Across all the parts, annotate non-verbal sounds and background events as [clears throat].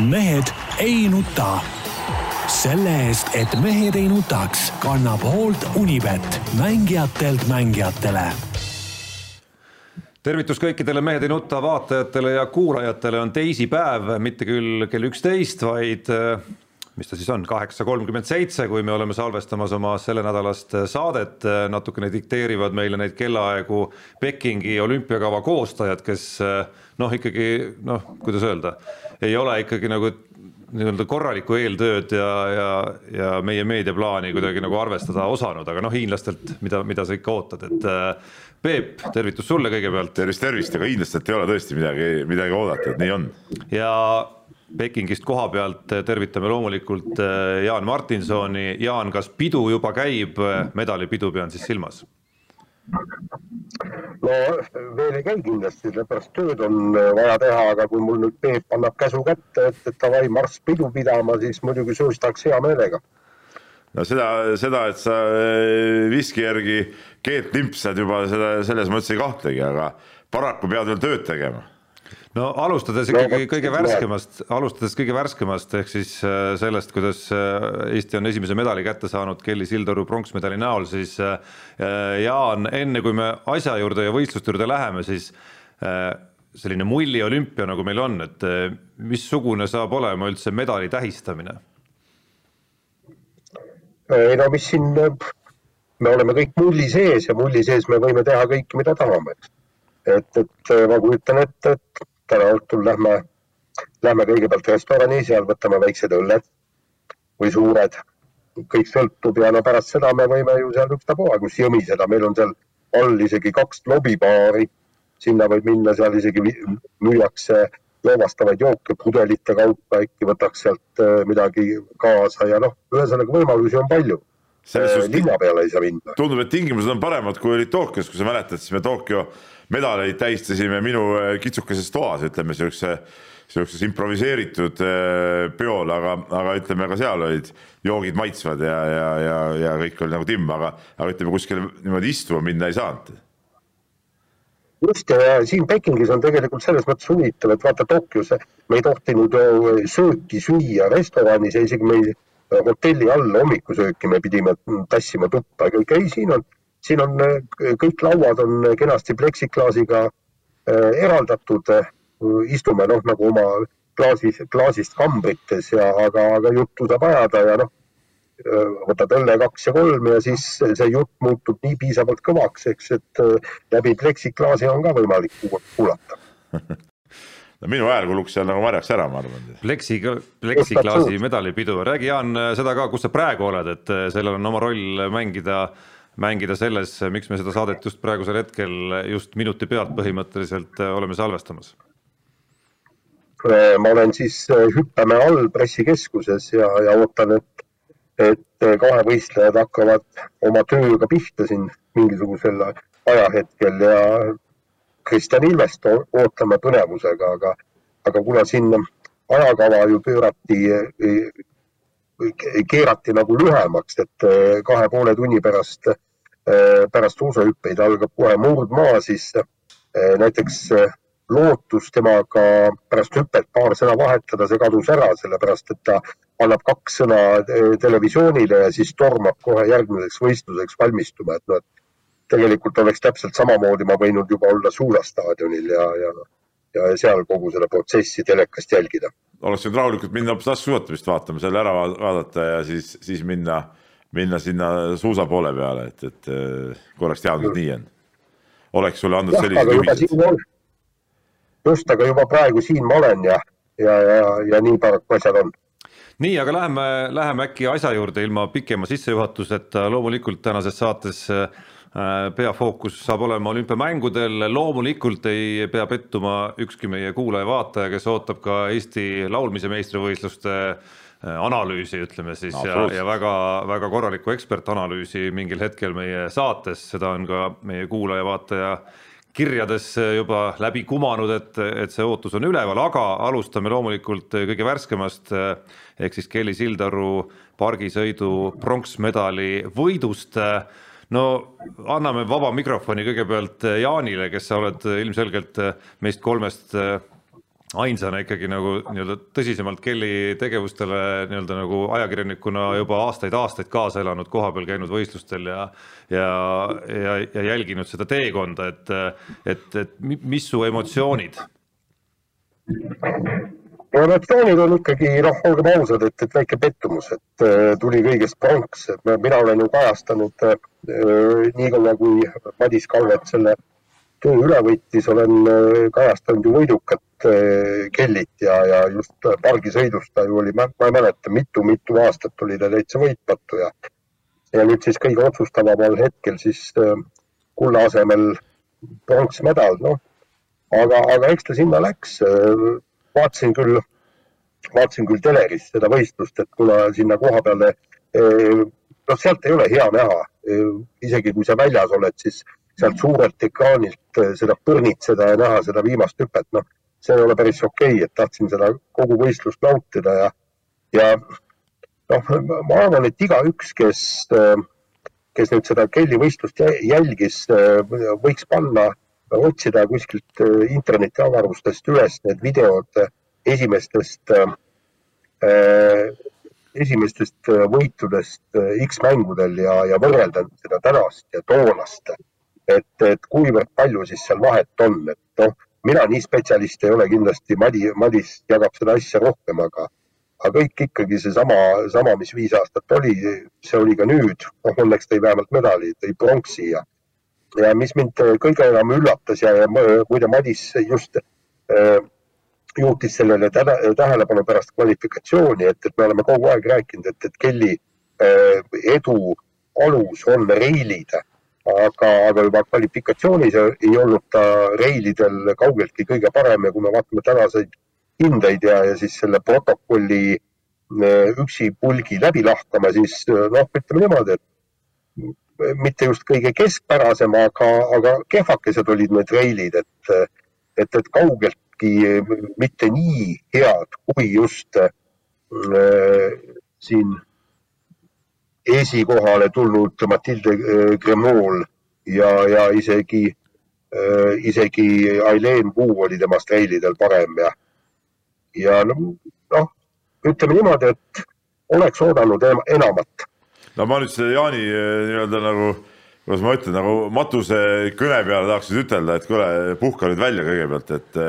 mehed ei nuta. selle eest, et mehed ei nutaks, kannab hoolt Unibet, mängijatelt mängijatele. Tervitus kõikidele Mehed ei nuta vaatajatele ja kuulajatele, on teisipäev, mitte küll kell üksteist, vaid mis ta siis on, kaheksa kolmkümmend seitse, kui me oleme salvestamas oma sellenädalast saadet, natukene dikteerivad meile neid kellaaegu Pekingi olümpiakava koostajad, kes noh, ikkagi noh, kuidas öelda, ei ole ikkagi nagu nii-öelda korralikku eeltööd ja, ja, ja meie meediaplaani kuidagi nagu arvestada osanud, aga noh, hiinlastelt, mida, mida sa ikka ootad, et Peep, tervitus sulle kõigepealt. tervist, tervist, aga hiinlastelt ei ole tõesti midagi, midagi oodata, et nii on. ja Pekingist koha pealt tervitame loomulikult äh, Jaan Martinsoni. Jaan, kas pidu juba käib, medalipidu pean siis silmas? No veel ei käi kindlasti, sellepärast tööd on vaja teha, aga kui mul nüüd Peep annab käsu kätte, et, et davai, marss pidu pidama, siis muidugi sööstaks hea meelega. no seda, seda, et sa äh, viski järgi keelt limpsad juba seda, selles mõttes ei kahtlegi, aga paraku pead veel tööd tegema no alustades ikkagi kõige värskemast, alustades kõige värskemast ehk siis äh, sellest, kuidas äh, Eesti on esimese medali kätte saanud Kelly Sildaru pronksmedali näol, siis äh, Jaan, enne kui me asja juurde ja võistluste juurde läheme, siis selline mulli olümpia, nagu meil on, et missugune saab olema üldse medali tähistamine? ei no mis siin, me oleme kõik mulli sees ja mulli sees me võime teha kõike, mida tahame, et, et ma kujutan ette, et täna õhtul lähme, lähme kõigepealt restorani, seal võtame väiksed õlled või suured, kõik sõltub ja no pärast seda me võime ju seal ükstapuha, kus jõmiseda, meil on seal all isegi kaks lobibaari, sinna võib minna, seal isegi müüakse joovastavaid jooke pudelite kaupa, äkki võtaks sealt äh, midagi kaasa ja noh, ühesõnaga võimalusi on palju. Äh, linna peale ei saa minna. tundub, et tingimused on paremad, kui olid Tokyos, kui sa mäletad, siis me Tokyo medaleid tähistasime minu äh, kitsukeses toas, ütleme siukse, siukses improviseeritud äh, peol, aga, aga ütleme ka seal olid joogid maitsvad ja, ja, ja, ja kõik oli nagu timm, aga, aga ütleme kuskile niimoodi istuma minna ei saanud. Just ja siin Pekingis on tegelikult selles mõttes huvitav, et vaata Tokyos me ei tohtinud sööki süüa restoranis ja isegi me ei hotelli all hommikusööki me pidime tassima tuppa, aga ei, siin on, siin on kõik lauad on kenasti pleksiklaasiga äh, eraldatud. istume noh, nagu oma klaasis, klaasist kambrites ja, aga, aga juttu saab ajada ja noh, võtad õlle kaks ja kolm ja siis see jutt muutub nii piisavalt kõvaks, eks, et äh, läbi pleksiklaasi on ka võimalik kuulata [laughs] no minu hääl kuluks seal nagu marjaks ära, ma arvan. Plexi, pleksiklaasi medalipidu, räägi Jaan seda ka, kus sa praegu oled, et eh, sellel on oma roll mängida, mängida selles, miks me seda saadet just praegusel hetkel just minuti pealt põhimõtteliselt eh, oleme salvestamas. Eh, ma olen siis Hüppemäe all pressikeskuses ja, ja ootan, et, et kahevõistlejad hakkavad oma tööga pihta siin mingisugusel ajahetkel ja Kristjan Ilvest ootame põnevusega, aga, aga kuna siin ajakava ju pöörati, keerati nagu lühemaks, et eh, kahe poole tunni pärast, eh, pärast suusahüppeid algab kohe murdmaa, siis eh, näiteks lootus temaga pärast hüpet paar sõna vahetada, see kadus ära, sellepärast et ta annab kaks sõna televisioonile ja siis tormab kohe järgmiseks võistluseks valmistuma, et noh, et tegelikult oleks täpselt samamoodi ma võinud juba olla Suula staadionil ja, ja, ja seal kogu seda protsessi telekast jälgida. Oleks võinud rahulikult minna hoopis laskesuusatamist vaatama, selle ära vaadata ja siis, siis minna, minna sinna suusa poole peale, et, et kui oleks teadnud, et nii on. oleks sulle andnud sellised juhised. just, aga juba praegu siin ma olen ja, ja, ja, ja nii paraku asjad on nii, aga läheme, läheme äkki asja juurde ilma pikema sissejuhatuseta, loomulikult tänases saates Äh, peafookus saab olema olümpiamängudel, loomulikult ei pea pettuma ükski meie kuulaja-vaataja, kes ootab ka Eesti laulmise meistrivõistluste äh, analüüsi, ütleme siis no, ja, ja väga-väga korralikku ekspertanalüüsi mingil hetkel meie saates, seda on ka meie kuulaja-vaataja kirjades juba läbi kumanud, et, et see ootus on üleval, aga alustame loomulikult kõige värskemast ehk siis Kelly Sildaru pargisõidu pronksmedali võidust no anname vaba mikrofoni kõigepealt eh, Jaanile, kes sa oled eh, ilmselgelt eh, meist kolmest ainsana ikkagi nagu nii-öelda tõsisemalt Kelly tegevustele nii-öelda nagu ajakirjanikuna juba aastaid-aastaid kaasa elanud, kohapeal käinud võistlustel ja ja, ja, ja jälginud seda teekonda, et, et, et mis su emotsioonid? No emotsioonid on ikkagi noh, olgem ausad, et, et väike pettumus, et äh, tuli kõigest pronks, et mina olen ju kajastanud äh, nii kaua, kui Madis Kalvet selle töö üle võttis, olen äh, kajastanud ju võidukat äh, Kellit ja, ja just pargisõidus ta ju oli, ma ei mäleta mitu,, mitu-mitu aastat oli ta täitsa võitmatu ja ja nüüd siis kõige otsustavamal hetkel siis äh, kulla asemel pronksmedal, noh. aga, aga eks ta sinna läks. Vaatasin küll, vaatasin küll teleris seda võistlust, et kuna sinna koha peale, noh, sealt ei ole hea näha. isegi kui sa väljas oled, siis sealt suurelt ekraanilt eh, seda põrnitseda ja näha seda viimast hüpet, noh, see ei ole päris okei okay,, et tahtsin seda kogu võistlust nautida ja, ja noh, ma arvan, et igaüks, kes, kes nüüd seda Kelly võistlust jälgis, võiks panna, otsida kuskilt internetiavarustest üles need videod esimestest esimestest võitudest X-mängudel ja, ja võrrelda seda tänast ja toonast. Et, et kuivõrd palju siis seal vahet on, et noh, mina nii spetsialist ei ole kindlasti, Madi, Madis jagab seda asja rohkem, aga, aga kõik ikkagi seesama, sama, mis viis aastat oli, see oli ka nüüd, noh õnneks tõi vähemalt medali, tõi pronksi ja, ja mis mind kõige enam üllatas ja, ja muide Madis just äh, juhtis sellele tähelepanu pärast kvalifikatsiooni, et, et me oleme kogu aeg rääkinud, et, et Kelly äh, edu alus on reilid aga, aga juba kvalifikatsioonis ei olnud ta reilidel kaugeltki kõige parem ja kui me vaatame tänaseid hindeid ja, ja siis selle protokolli eh, üksi pulgi läbi lahkama, siis eh, noh, ütleme niimoodi, et mitte just kõige keskpärasem, aga, aga kehvakesed olid need reilid, et, et, et kaugeltki mitte nii head kui just äh, siin esikohale tulnud Matilde äh, Gremol ja, ja isegi, äh, isegi Aileen Puu oli temast reilidel parem ja, ja noh, ütleme niimoodi, et oleks oodanud enamat. No ma nüüd selle Jaani äh, nii-öelda nagu, kuidas ma ütlen, nagu matuse kõne peale tahaks nüüd ütelda, et kuule, puhka nüüd välja kõigepealt, et,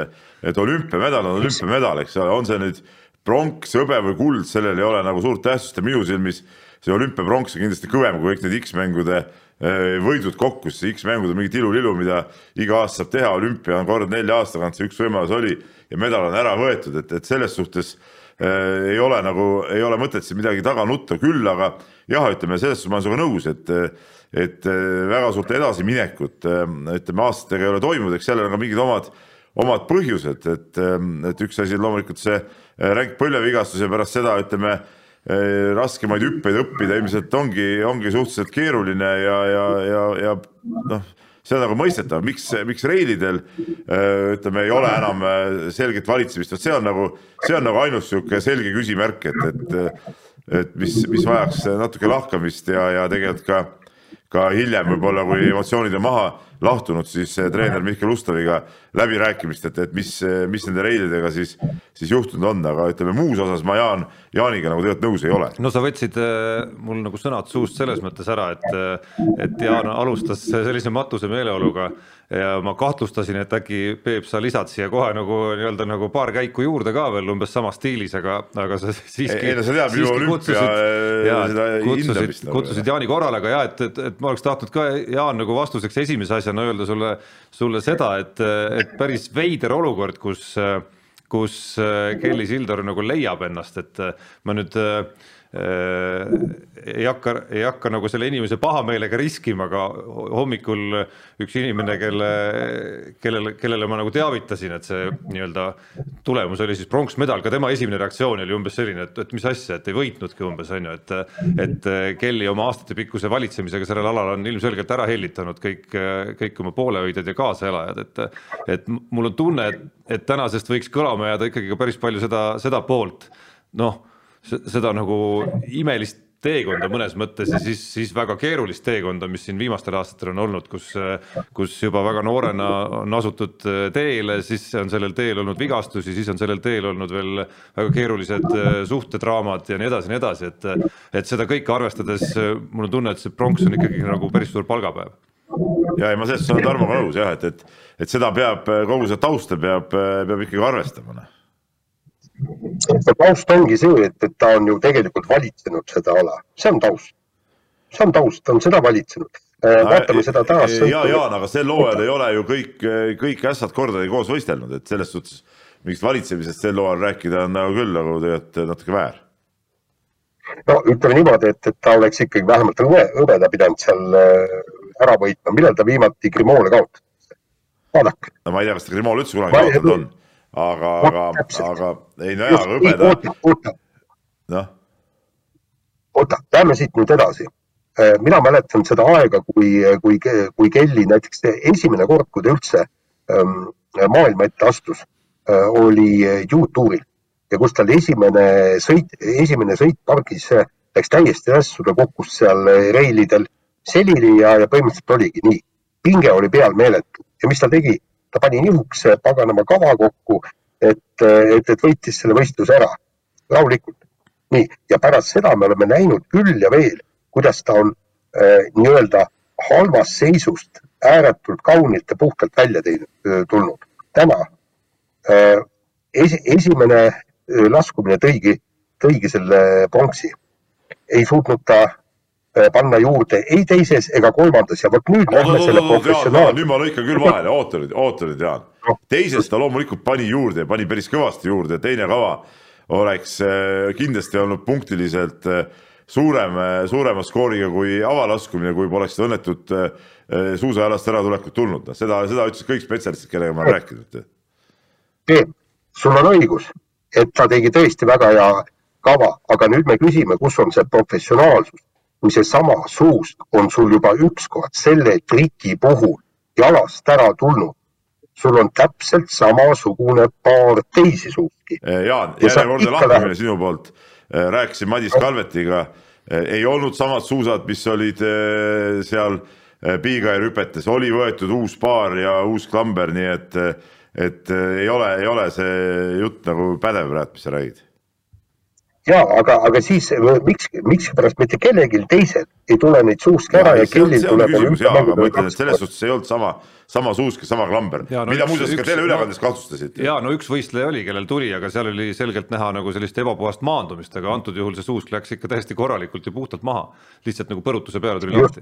et olümpiamedal on olümpiamedal, eks ole, on see nüüd pronks, hõbe või kuld, sellel ei ole nagu suurt tähtsust. Ja minu silmis see olümpiapronks on kindlasti kõvem kui kõik need X-mängude eh, võidud kokku, sest X-mängud on mingi tilulilu, mida iga aasta saab teha, olümpia on kord nelja aasta tagant, see üks võimalus oli ja medal on ära võetud, et, et selles suhtes äh, ei ole nagu, ei ole mõtet siin midagi taga nutta, küll aga jah, ütleme selles suhtes ma olen sinuga nõus, et et väga suurt edasiminekut ütleme aastatega ei ole toimunud, eks sellel on ka mingid omad, omad põhjused, et, et üks asi on loomulikult see ränk põlvevigastus ja pärast seda ütleme raskemaid hüppeid õppida ilmselt ongi, ongi suhteliselt keeruline ja, ja, ja, ja noh, see on nagu mõistetav, miks, miks reilidel eh, ütleme, ei ole enam eh, selget valitsemist, vot see on nagu, see on nagu ainus niisugune selge küsimärk, et, et et mis, mis vajaks natuke lahkamist ja, ja tegelikult ka, ka hiljem võib-olla, kui emotsioonid on maha lahtunud siis treener Mihkel Ustaviga läbirääkimist, et, et mis, mis nende reididega siis, siis juhtunud on, aga ütleme muus osas ma Jaan, Jaaniga nagu tegelikult nõus ei ole. no sa võtsid äh, mul nagu sõnad suust selles mõttes ära, et, et Jaan alustas sellise matuse meeleoluga ja ma kahtlustasin, et äkki Peep, sa lisad siia kohe nagu nii-öelda nagu paar käiku juurde ka veel umbes samas stiilis, aga, aga sa [laughs] siiski. ei no sa tead minu olümpia äh, seda hindamist. kutsusid Jaani korrale, aga ja et, et, et ma oleks tahtnud ka Jaan nagu vastuseks esimese asjana asjana öelda sulle, sulle seda, et, et päris veider olukord, kus, kus Kelly Sildaru nagu leiab ennast, et ma nüüd Äh, ei hakka, ei hakka nagu selle inimese pahameelega riskima, aga hommikul üks inimene, kelle, kellele, kellele ma nagu teavitasin, et see nii-öelda tulemus oli siis pronksmedal, ka tema esimene reaktsioon oli umbes selline, et, et mis asja, et ei võitnudki umbes on ju, et, et Kelly oma aastatepikkuse valitsemisega sellel alal on ilmselgelt ära hellitanud kõik, kõik oma poolehoidjad ja kaasaelajad, et, et mul on tunne, et, et tänasest võiks kõlama jääda ikkagi ka päris palju seda, seda poolt, noh seda nagu imelist teekonda mõnes mõttes ja siis, siis väga keerulist teekonda, mis siin viimastel aastatel on olnud, kus, kus juba väga noorena on asutud teele, siis on sellel teel olnud vigastusi, siis on sellel teel olnud veel väga keerulised suhtedraamad ja nii edasi ja nii edasi, et, et seda kõike arvestades mul on tunne, et see pronks on ikkagi nagu päris suur palgapäev. ja ei, ma selles suhtes olen Tarmoga nõus jah, et, et, et seda peab, kogu seda tausta peab, peab ikkagi arvestama noh taust ongi see, et, et ta on ju tegelikult valitsenud seda ala, see on taust. see on taust, ta on seda valitsenud. Äh, vaatame seda taas. ja, Jaan, aga sel hooajal ei ole ju kõik, kõik ässad kordagi koos võistelnud, et selles suhtes mingist valitsemisest sel hooajal rääkida on nagu küll nagu tegelikult natuke väär. no ütleme niimoodi, et, et ta oleks ikkagi vähemalt hõbe, hõbeda pidanud seal äh, ära võitma, millal ta viimati Grimoole kaotas? vaadake. no ma ei tea, kas ta Grimoole üldse kunagi kaotanud on aga, aga, aga ei no jaa, hõbeda. noh. oota, lähme siit nüüd edasi. Äh, mina mäletan seda aega, kui, kui, kui Kelly näiteks esimene kord, kui ta üldse ähm, maailma ette astus äh,, oli juutuuril ja kus tal esimene sõit, esimene sõit pargis läks täiesti ässu, ta kukkus seal reilidel selili ja, ja põhimõtteliselt oligi nii. pinge oli peal meeletu ja mis ta tegi? Ta pani nihukese paganama kava kokku, et, et, et võitis selle võistluse ära rahulikult. nii, ja pärast seda me oleme näinud küll ja veel, kuidas ta on äh, nii-öelda halvast seisust ääretult kaunilt ja puhtalt välja teinud, äh, tulnud. täna äh, esi, esimene äh, laskumine tõigi, tõigi selle pronksi. ei suutnud ta panna juurde ei teises ega kolmandas ja vot nüüd lähme selle professionaal. nüüd ma lõikan küll vahele, oota nüüd, oota nüüd Jaan. teises ta loomulikult pani juurde ja pani päris kõvasti juurde, teine kava oleks äh, kindlasti olnud punktiliselt äh, suurem, suurema skooriga kui avalaskumine, kui poleks õnnetut suusajalast äratulekut tulnud, noh seda, seda ütlesid kõik spetsialistid, kellega ma olen rääkinud. Peep, sul on õigus, et ta tegi tõesti väga hea kava, aga nüüd me küsime, kus on see professionaalsus kui seesama suust on sul juba ükskord selle triki puhul jalast ära tulnud, sul on täpselt samasugune paar teisi suuski. Eh, Jaan, järjekordne lahkumine lähed... sinu poolt. Eh, rääkisin Madis Kalvetiga, eh, ei olnud samad suusad, mis olid seal Piigai rüpetes, oli võetud uus paar ja uus klamber, nii et, et ei ole, ei ole see jutt nagu pädev praegu, mis sa räägid ja aga, aga siis miks, mikspärast mitte kellelgi teisel ei tule neid suuski ära ja, ja kellel tuleb. aga ma ütlen, et selles suhtes ei olnud sama, sama suusk ja sama klamber, no mida muuseas ka teleülekandes no, kahtlustasite. ja no üks võistleja oli, kellel tuli, aga seal oli selgelt näha nagu sellist ebapuhast maandumist, aga antud juhul see suusk läks ikka täiesti korralikult ja puhtalt maha, lihtsalt nagu põrutuse peale tuli lahti.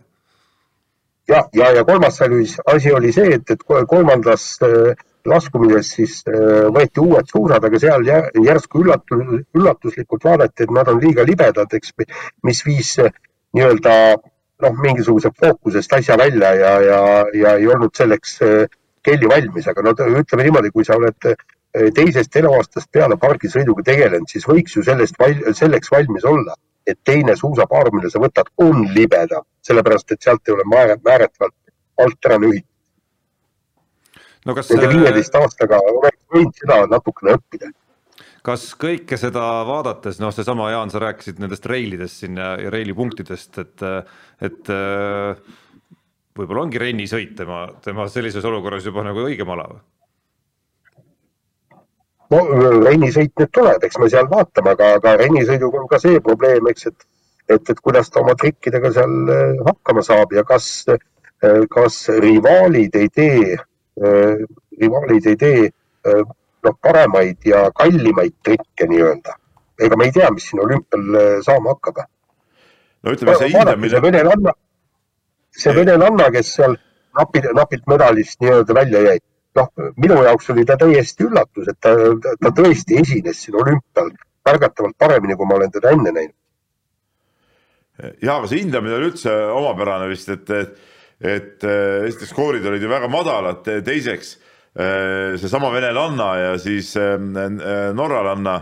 ja, ja, ja kolmas asi oli see, et, et kolmandas äh, laskumises siis äh, võeti uued suusad, aga seal järsku üllatus, üllatuslikult vaadati, et nad on liiga libedad, eks, mis viis äh, nii-öelda noh, mingisuguse fookusest asja välja ja, ja, ja ei olnud selleks äh, kelli valmis, aga no ütleme niimoodi, kui sa oled teisest eluaastast peale pargisõiduga tegelenud, siis võiks ju sellest val, selleks valmis olla, et teine suusapaar, mille sa võtad, on libedam, sellepärast et sealt ei ole määratavalt alt ära nühitud no kas nende viieteist aastaga oleks võinud seda natukene õppida kas kõike seda vaadates, noh, seesama Jaan, sa rääkisid nendest reilidest siin ja, ja reili punktidest, et, et võib-olla ongi rennisõit tema, tema sellises olukorras juba nagu õigem ala või? no rennisõit nüüd tuleb, eks me seal vaatame, aga, aga rennisõiduga on ka see probleem, eks, et, et, et kuidas ta oma trikkidega seal hakkama saab ja kas, kas rivaalid ei tee Äh, rivaalid ei tee äh, noh, paremaid ja kallimaid trikke nii-öelda. ega me ei tea, mis siin olümpial äh, saama hakkab. no ütleme, see hindamine. see venelanna, see venelanna, kes seal napilt, napilt medalist nii-öelda välja jäi. noh, minu jaoks oli ta täiesti üllatus, et ta, ta, ta tõesti esines siin olümpial märgatavalt paremini, kui ma olen teda enne näinud. ja, aga see hindamine oli üldse omapärane vist, et, et et äh, esiteks skoorid olid ju väga madalad, teiseks äh, seesama venelanna ja siis äh, norralanna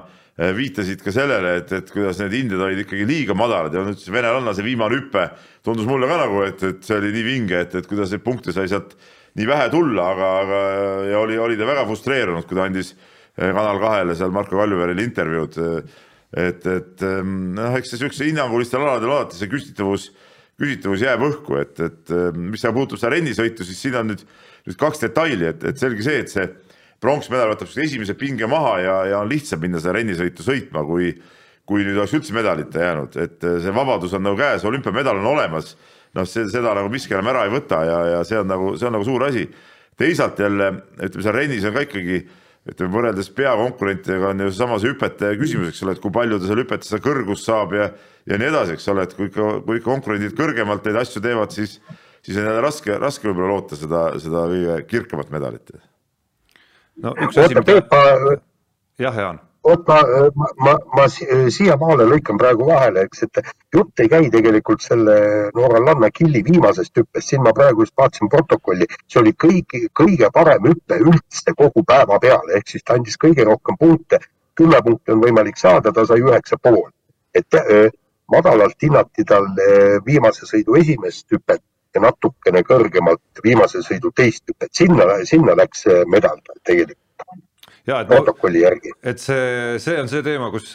viitasid ka sellele, et, et kuidas need hinded olid ikkagi liiga madalad ja nüüd see venelanna see viimane hüpe tundus mulle ka nagu, et, et see oli nii vinge, et, et kuidas neid punkte sai sealt nii vähe tulla, aga, aga ja oli, oli ta väga frustreerunud, kui ta andis Kanal kahele seal Marko Kaljuveerile intervjuud et, et noh, eks see siukse hinnangulistel aladel alati see küsitavus, küsitavus jääb õhku, et, et mis seal puutub seda rennisõitu, siis siin on nüüd, nüüd kaks detaili, et, et selge see, et see pronksmedal võtab esimese pinge maha ja, ja on lihtsam minna seda rennisõitu sõitma, kui, kui nüüd oleks üldse medalita jäänud, et see vabadus on nagu käes, olümpiamedal on olemas. noh, see, seda nagu miski enam ära ei võta ja, ja see on nagu, see on nagu suur asi. teisalt jälle ütleme seal rennis on ka ikkagi ütleme võrreldes peakonkurentidega on ju seesama see hüpete küsimus, eks ole, et kui palju ta seal hüpetes seda kõrgust saab ja, ja nii edasi, eks ole, et kui ikka, kui ikka konkurendid kõrgemalt neid asju teevad, siis, siis on jälle raske, raske võib-olla loota seda, seda kõige kirkamat medalit no üks asi, mida. jah, Jaan vot ma, ma, ma, ma siiamaale lõikan praegu vahele, eks, et jutt ei käi tegelikult selle norralanna killi viimasest hüppest, siin ma praegu just vaatasin protokolli, see oli kõigi, kõige parem hüpe üldse kogu päeva peale, ehk siis ta andis kõige rohkem punkte, kümme punkti on võimalik saada, ta sai üheksa pool. et äh, madalalt hinnati tal viimase sõidu esimest hüpet ja natukene kõrgemalt viimase sõidu teist hüpet, sinna, sinna läks medal tegelikult. ja et protokolli järgi. et see, see on see teema, kus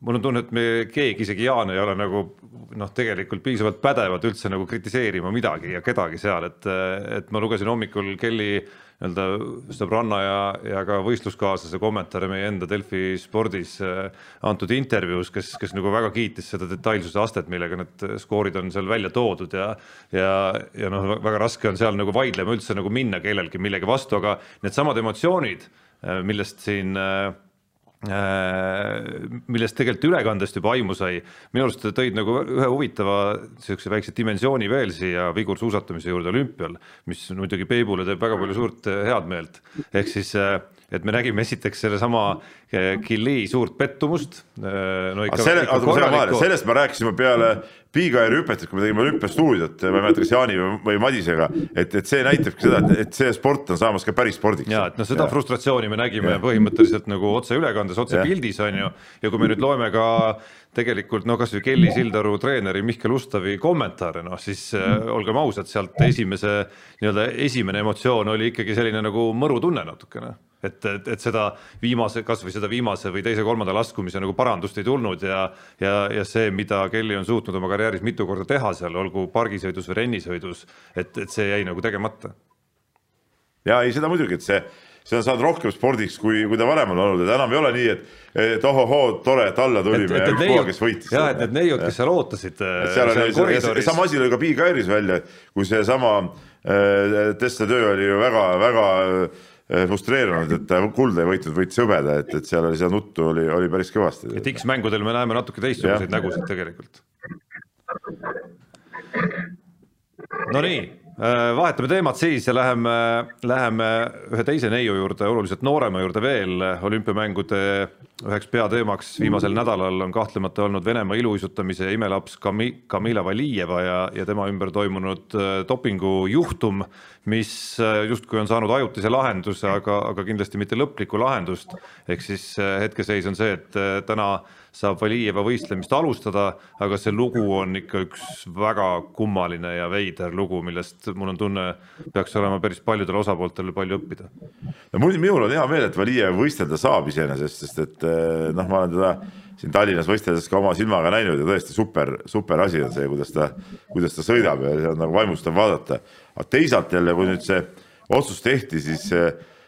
mul on tunne, et me keegi, isegi Jaan ei ole nagu noh, tegelikult piisavalt pädevad üldse nagu kritiseerima midagi ja kedagi seal, et, et ma lugesin hommikul Kelly nii-öelda sõbranna ja, ja ka võistluskaaslase kommentaare meie enda Delfi spordis äh, antud intervjuus, kes, kes nagu väga kiitis seda detailsuse astet, millega need skoorid on seal välja toodud ja ja, ja noh, väga raske on seal nagu vaidlema üldse nagu minna kellelgi millegi vastu, aga needsamad emotsioonid Äh, millest siin äh, äh, millest tegelikult ülekandest juba aimu sai, minu arust tõid nagu ühe huvitava niisuguse väikse dimensiooni veel siia vigursuusatamise juurde olümpial, mis muidugi Peibule teeb väga palju suurt head meelt, ehk siis et me nägime esiteks sellesama Killi suurt pettumust. no ikka, selle, ikka korralikku... sellest me rääkisime peale Big-Airi hüpet, et kui me tegime olümpiastuudiot, ma ei mäleta, kas Jaani või Madisega, et, et see näitabki seda, et, et see sport on saamas ka päris spordiks. ja et noh, seda ja. frustratsiooni me nägime ja. põhimõtteliselt nagu otseülekandes, otsepildis on ju, ja kui me nüüd loeme ka tegelikult no kasvõi Kelly Sildaru treeneri Mihkel Ustavi kommentaare, noh siis äh, olgem ausad, sealt esimese nii-öelda esimene emotsioon oli ikkagi selline nagu mõrutunne natukene et, et, et seda viimase, kasvõi seda viimase või teise-kolmanda laskumise nagu parandust ei tulnud ja ja, ja see, mida Kelly on suutnud oma karjääris mitu korda teha seal, olgu pargisõidus või rennisõidus, et, et see jäi nagu tegemata. ja ei, seda muidugi, et see, see on saanud rohkem spordiks, kui, kui ta varem on olnud, et enam ei ole nii, et, et ohohoo, tore, et alla tulime ja ükspuha, kes võitis. jah, et need neiud, kes seal ootasid. oli, sama asi oli ka Big Airis välja, kui seesama äh, Tesla töö oli ju väga-väga Eh, frustreerunud, et kulda ei võitnud, võitis hõbeda, et, et seal oli seda nuttu oli, oli päris kõvasti. et X-mängudel me näeme natuke teistsuguseid nägusid tegelikult. Nonii, äh, vahetame teemat siis ja läheme, läheme ühe teise neiu juurde, oluliselt noorema juurde veel. olümpiamängude üheks peateemaks viimasel nädalal on kahtlemata olnud Venemaa iluuisutamise imelaps Kami-, Kamila Valijeva ja, ja tema ümber toimunud äh, dopingujuhtum mis äh, justkui on saanud ajutise lahenduse, aga, aga kindlasti mitte lõplikku lahendust. ehk siis äh, hetkeseis on see, et äh, täna saab Valijeva võistlemist alustada, aga see lugu on ikka üks väga kummaline ja veider lugu, millest mul on tunne, peaks olema päris paljudel osapooltel palju õppida. no mul, minul on hea meel, et Valijev võistelda saab iseenesest, sest et noh, ma olen teda siin Tallinnas võisteldes ka oma silmaga näinud ja tõesti super, super asi on see, kuidas ta, kuidas ta sõidab ja see on nagu vaimustav vaadata aga teisalt jälle, kui nüüd see otsus tehti, siis,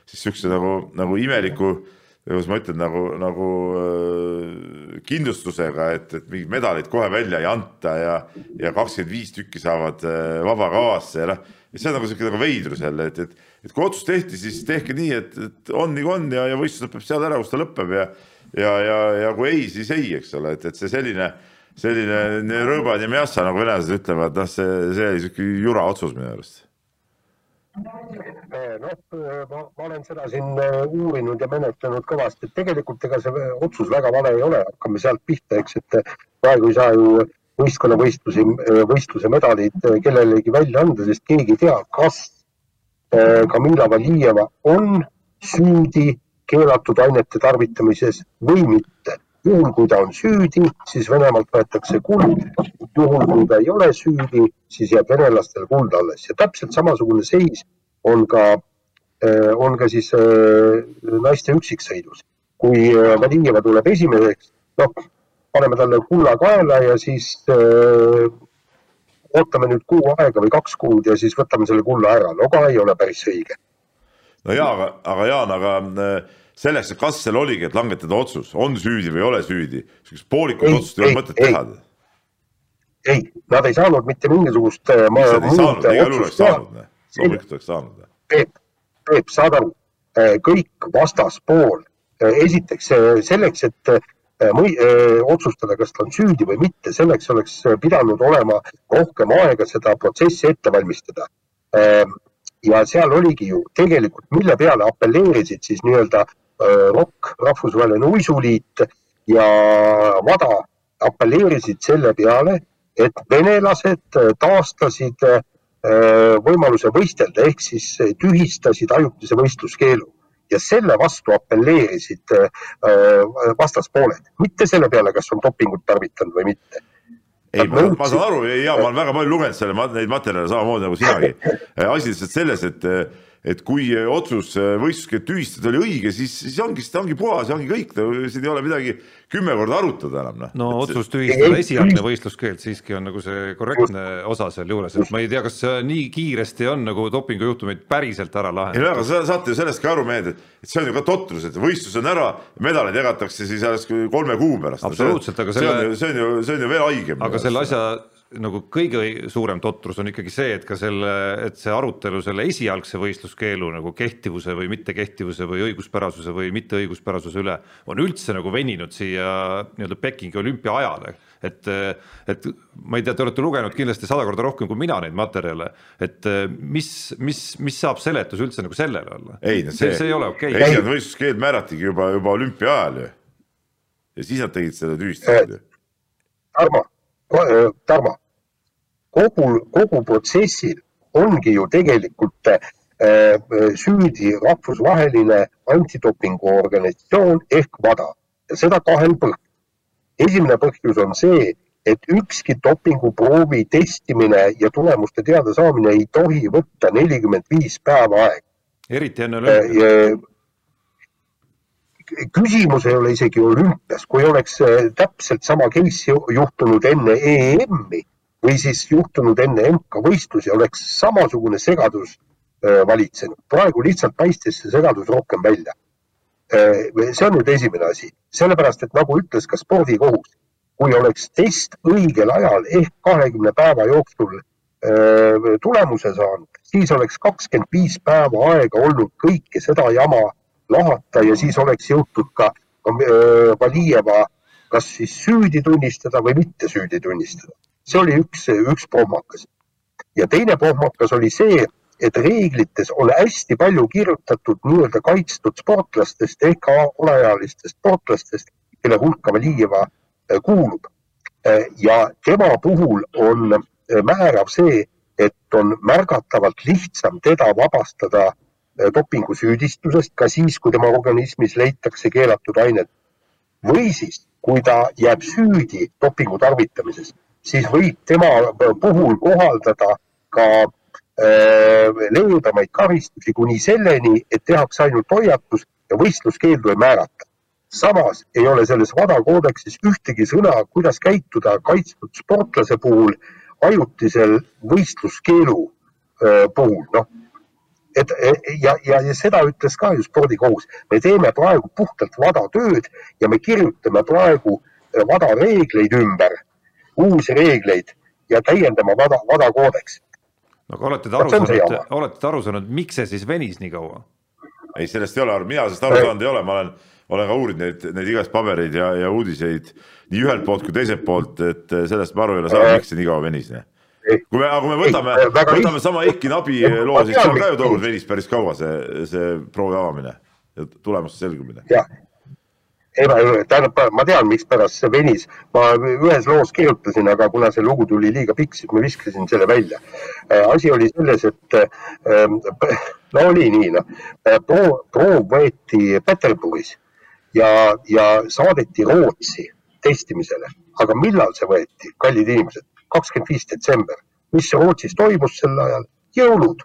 siis siukse nagu, nagu imeliku, kuidas ma ütlen, nagu, nagu äh, kindlustusega, et, et mingeid medaleid kohe välja ei anta ja, ja kakskümmend viis tükki saavad äh, vabakavasse ja noh, see on nagu sihuke nagu veidrus jälle, et, et, et kui otsus tehti, siis tehke nii, et, et on kui on ja, ja võistlus lõpeb seal ära, kus ta lõpeb ja ja, ja, ja kui ei, siis ei, eks ole, et, et see selline selline rõõbad ja mjassa, nagu venelased ütlevad, noh, see, see oli sihuke jura otsus minu arust. Noh, ma, ma olen seda siin äh, uurinud ja menetlenud kõvasti, et tegelikult ega see otsus väga vale ei ole, hakkame sealt pihta, eks, et praegu ei saa ju võistkonnavõistlusi, võistluse medaleid kellelegi välja anda, sest keegi ei tea, kas Kamila äh, Valijeva on süüdi keelatud ainete tarvitamises või mitte juhul, kui ta on süüdi, siis Venemaalt võetakse kuld. juhul, kui ta ei ole süüdi, siis jääb venelastele kuld alles ja täpselt samasugune seis on ka, äh, on ka siis äh, naiste üksiksõidus. kui äh, Valijeva tuleb esimeseks, noh, paneme talle kulla kaela ja siis öö, ootame nüüd kuu aega või kaks kuud ja siis võtame selle kulla ära, no ka ei ole päris õige. no ja, aga, aga Jaan, aga selleks, kas seal oligi, et langetada otsus, on süüdi või ei ole süüdi, sihukest poolikut otsust ei ole mõtet teha. ei, nad ei saanud mitte mingisugust. miks nad ei saanud, igal juhul oleks saanud, loomulikult oleks saanud. Peep, Peep, saad aru, kõik vastaspool, esiteks selleks, et või otsustada, kas ta on süüdi või mitte, selleks oleks pidanud olema rohkem aega seda protsessi ette valmistada. ja seal oligi ju tegelikult, mille peale apelleerisid siis nii-öelda ROK, Rahvusvaheline Uisuliit ja WADA apelleerisid selle peale, et venelased taastasid võimaluse võistelda ehk siis tühistasid ajutise võistluskeelu ja selle vastu apelleerisid äh, vastaspooled, mitte selle peale, kas on dopingut tarvitanud või mitte. ei, ma, ma saan aru ja ma olen väga palju lugenud selle, neid materjale samamoodi nagu sinagi. [laughs] asi lihtsalt selles, et et kui otsus võistluskeeld tühistada oli õige, siis, siis ongi, siis ta ongi puhas ja ongi kõik, siin ei ole midagi kümme korda arutada enam noh. no et otsus tühistada esialgne võistluskeeld siiski on nagu see korrektne osa sealjuures, et ma ei tea, kas nii kiiresti on nagu dopingujuhtumeid päriselt ära lahendatud. ei no aga saate ju sellest ka aru, mehed, et see on ju ka totrus, et võistlus on ära, medaleid jagatakse siis alles kolme kuu pärast. absoluutselt, aga selle. see on ju, see on ju veel haigem. aga selle asja nagu kõige suurem totrus on ikkagi see, et ka selle, et see arutelu selle esialgse võistluskeelu nagu kehtivuse või mittekehtivuse või õiguspärasuse või mitteõiguspärasuse üle on üldse nagu veninud siia nii-öelda Pekingi olümpia ajale. et, et ma ei tea, te olete lugenud kindlasti sada korda rohkem kui mina neid materjale, et mis, mis, mis saab seletus üldse nagu sellele olla? ei no see, see, see ei ole okei okay.. esialgne võistluskeeld määratigi juba, juba olümpia ajal ju. ja siis nad tegid selle tühistasid ju. Tarmo Tarmo, kogu, kogu protsessil ongi ju tegelikult äh, süüdi rahvusvaheline antidopingu organisatsioon ehk WADA ja seda kahel põhjusel. esimene põhjus on see, et ükski dopinguproovi testimine ja tulemuste teadasaamine ei tohi võtta nelikümmend viis päeva aega. eriti enne olümpiat küsimus ei ole isegi olümpias, kui oleks äh, täpselt sama case juhtunud enne EM-i või siis juhtunud enne MK-võistlusi, oleks samasugune segadus äh, valitsenud. praegu lihtsalt paistis see segadus rohkem välja. Äh, see on nüüd esimene asi, sellepärast et nagu ütles ka spordikohus, kui oleks test õigel ajal ehk kahekümne päeva jooksul tulemuse saanud, siis oleks kakskümmend viis päeva aega olnud kõike seda jama lahata ja siis oleks jõutud ka äh, Valijeva kas siis süüdi tunnistada või mitte süüdi tunnistada. see oli üks, üks pohmakas. ja teine pohmakas oli see, et reeglites on hästi palju kirjutatud nii-öelda kaitstud sportlastest ehk alaealistest sportlastest, kelle hulka Valijeva äh, kuulub. Äh, ja tema puhul on määrav see, et on märgatavalt lihtsam teda vabastada dopingusüüdistusest ka siis, kui tema organismis leitakse keelatud ained. või siis, kui ta jääb süüdi dopingu tarvitamises, siis võib tema puhul kohaldada ka äh, leebemaid karistusi kuni selleni, et tehakse ainult hoiatus ja võistluskeeldu ei määrata. samas ei ole selles WADA koodeksis ühtegi sõna, kuidas käituda kaitstud sportlase puhul ajutisel võistluskeelu äh, puhul, noh et ja, ja, ja seda ütles ka ju spordikohus, me teeme praegu puhtalt vada tööd ja me kirjutame praegu vada eh, reegleid ümber, uusi reegleid ja täiendame vada, vada koodeksit. no aga olete te aru saanud, olete te aru saanud, miks see siis venis nii kaua? ei, sellest ei ole aru, mina sellest aru saanud ei ole, ma olen, olen ka uurinud neid, neid igast pabereid ja, ja uudiseid nii ühelt poolt kui teiselt poolt, et sellest ma aru ei ole saanud, miks see nii kaua venis kui me, aga kui me võtame, võtame sama Eiki Nabi loo, siis seal ka ju tookord venis päris kaua see, see proovi avamine ja tulemuste selgumine. jah, ei ma, tähendab, ma tean, mikspärast see venis, ma ühes loos kirjutasin, aga kuna see lugu tuli liiga pikk, siis ma viskasin selle välja. Äh, asi oli selles, et ähm, [laughs] no oli nii, noh, äh, proov, proov võeti Peterburis ja, ja saadeti Rootsi testimisele, aga millal see võeti, kallid inimesed? Kakskümmend viis detsember. mis Rootsis toimus sel ajal? jõulud.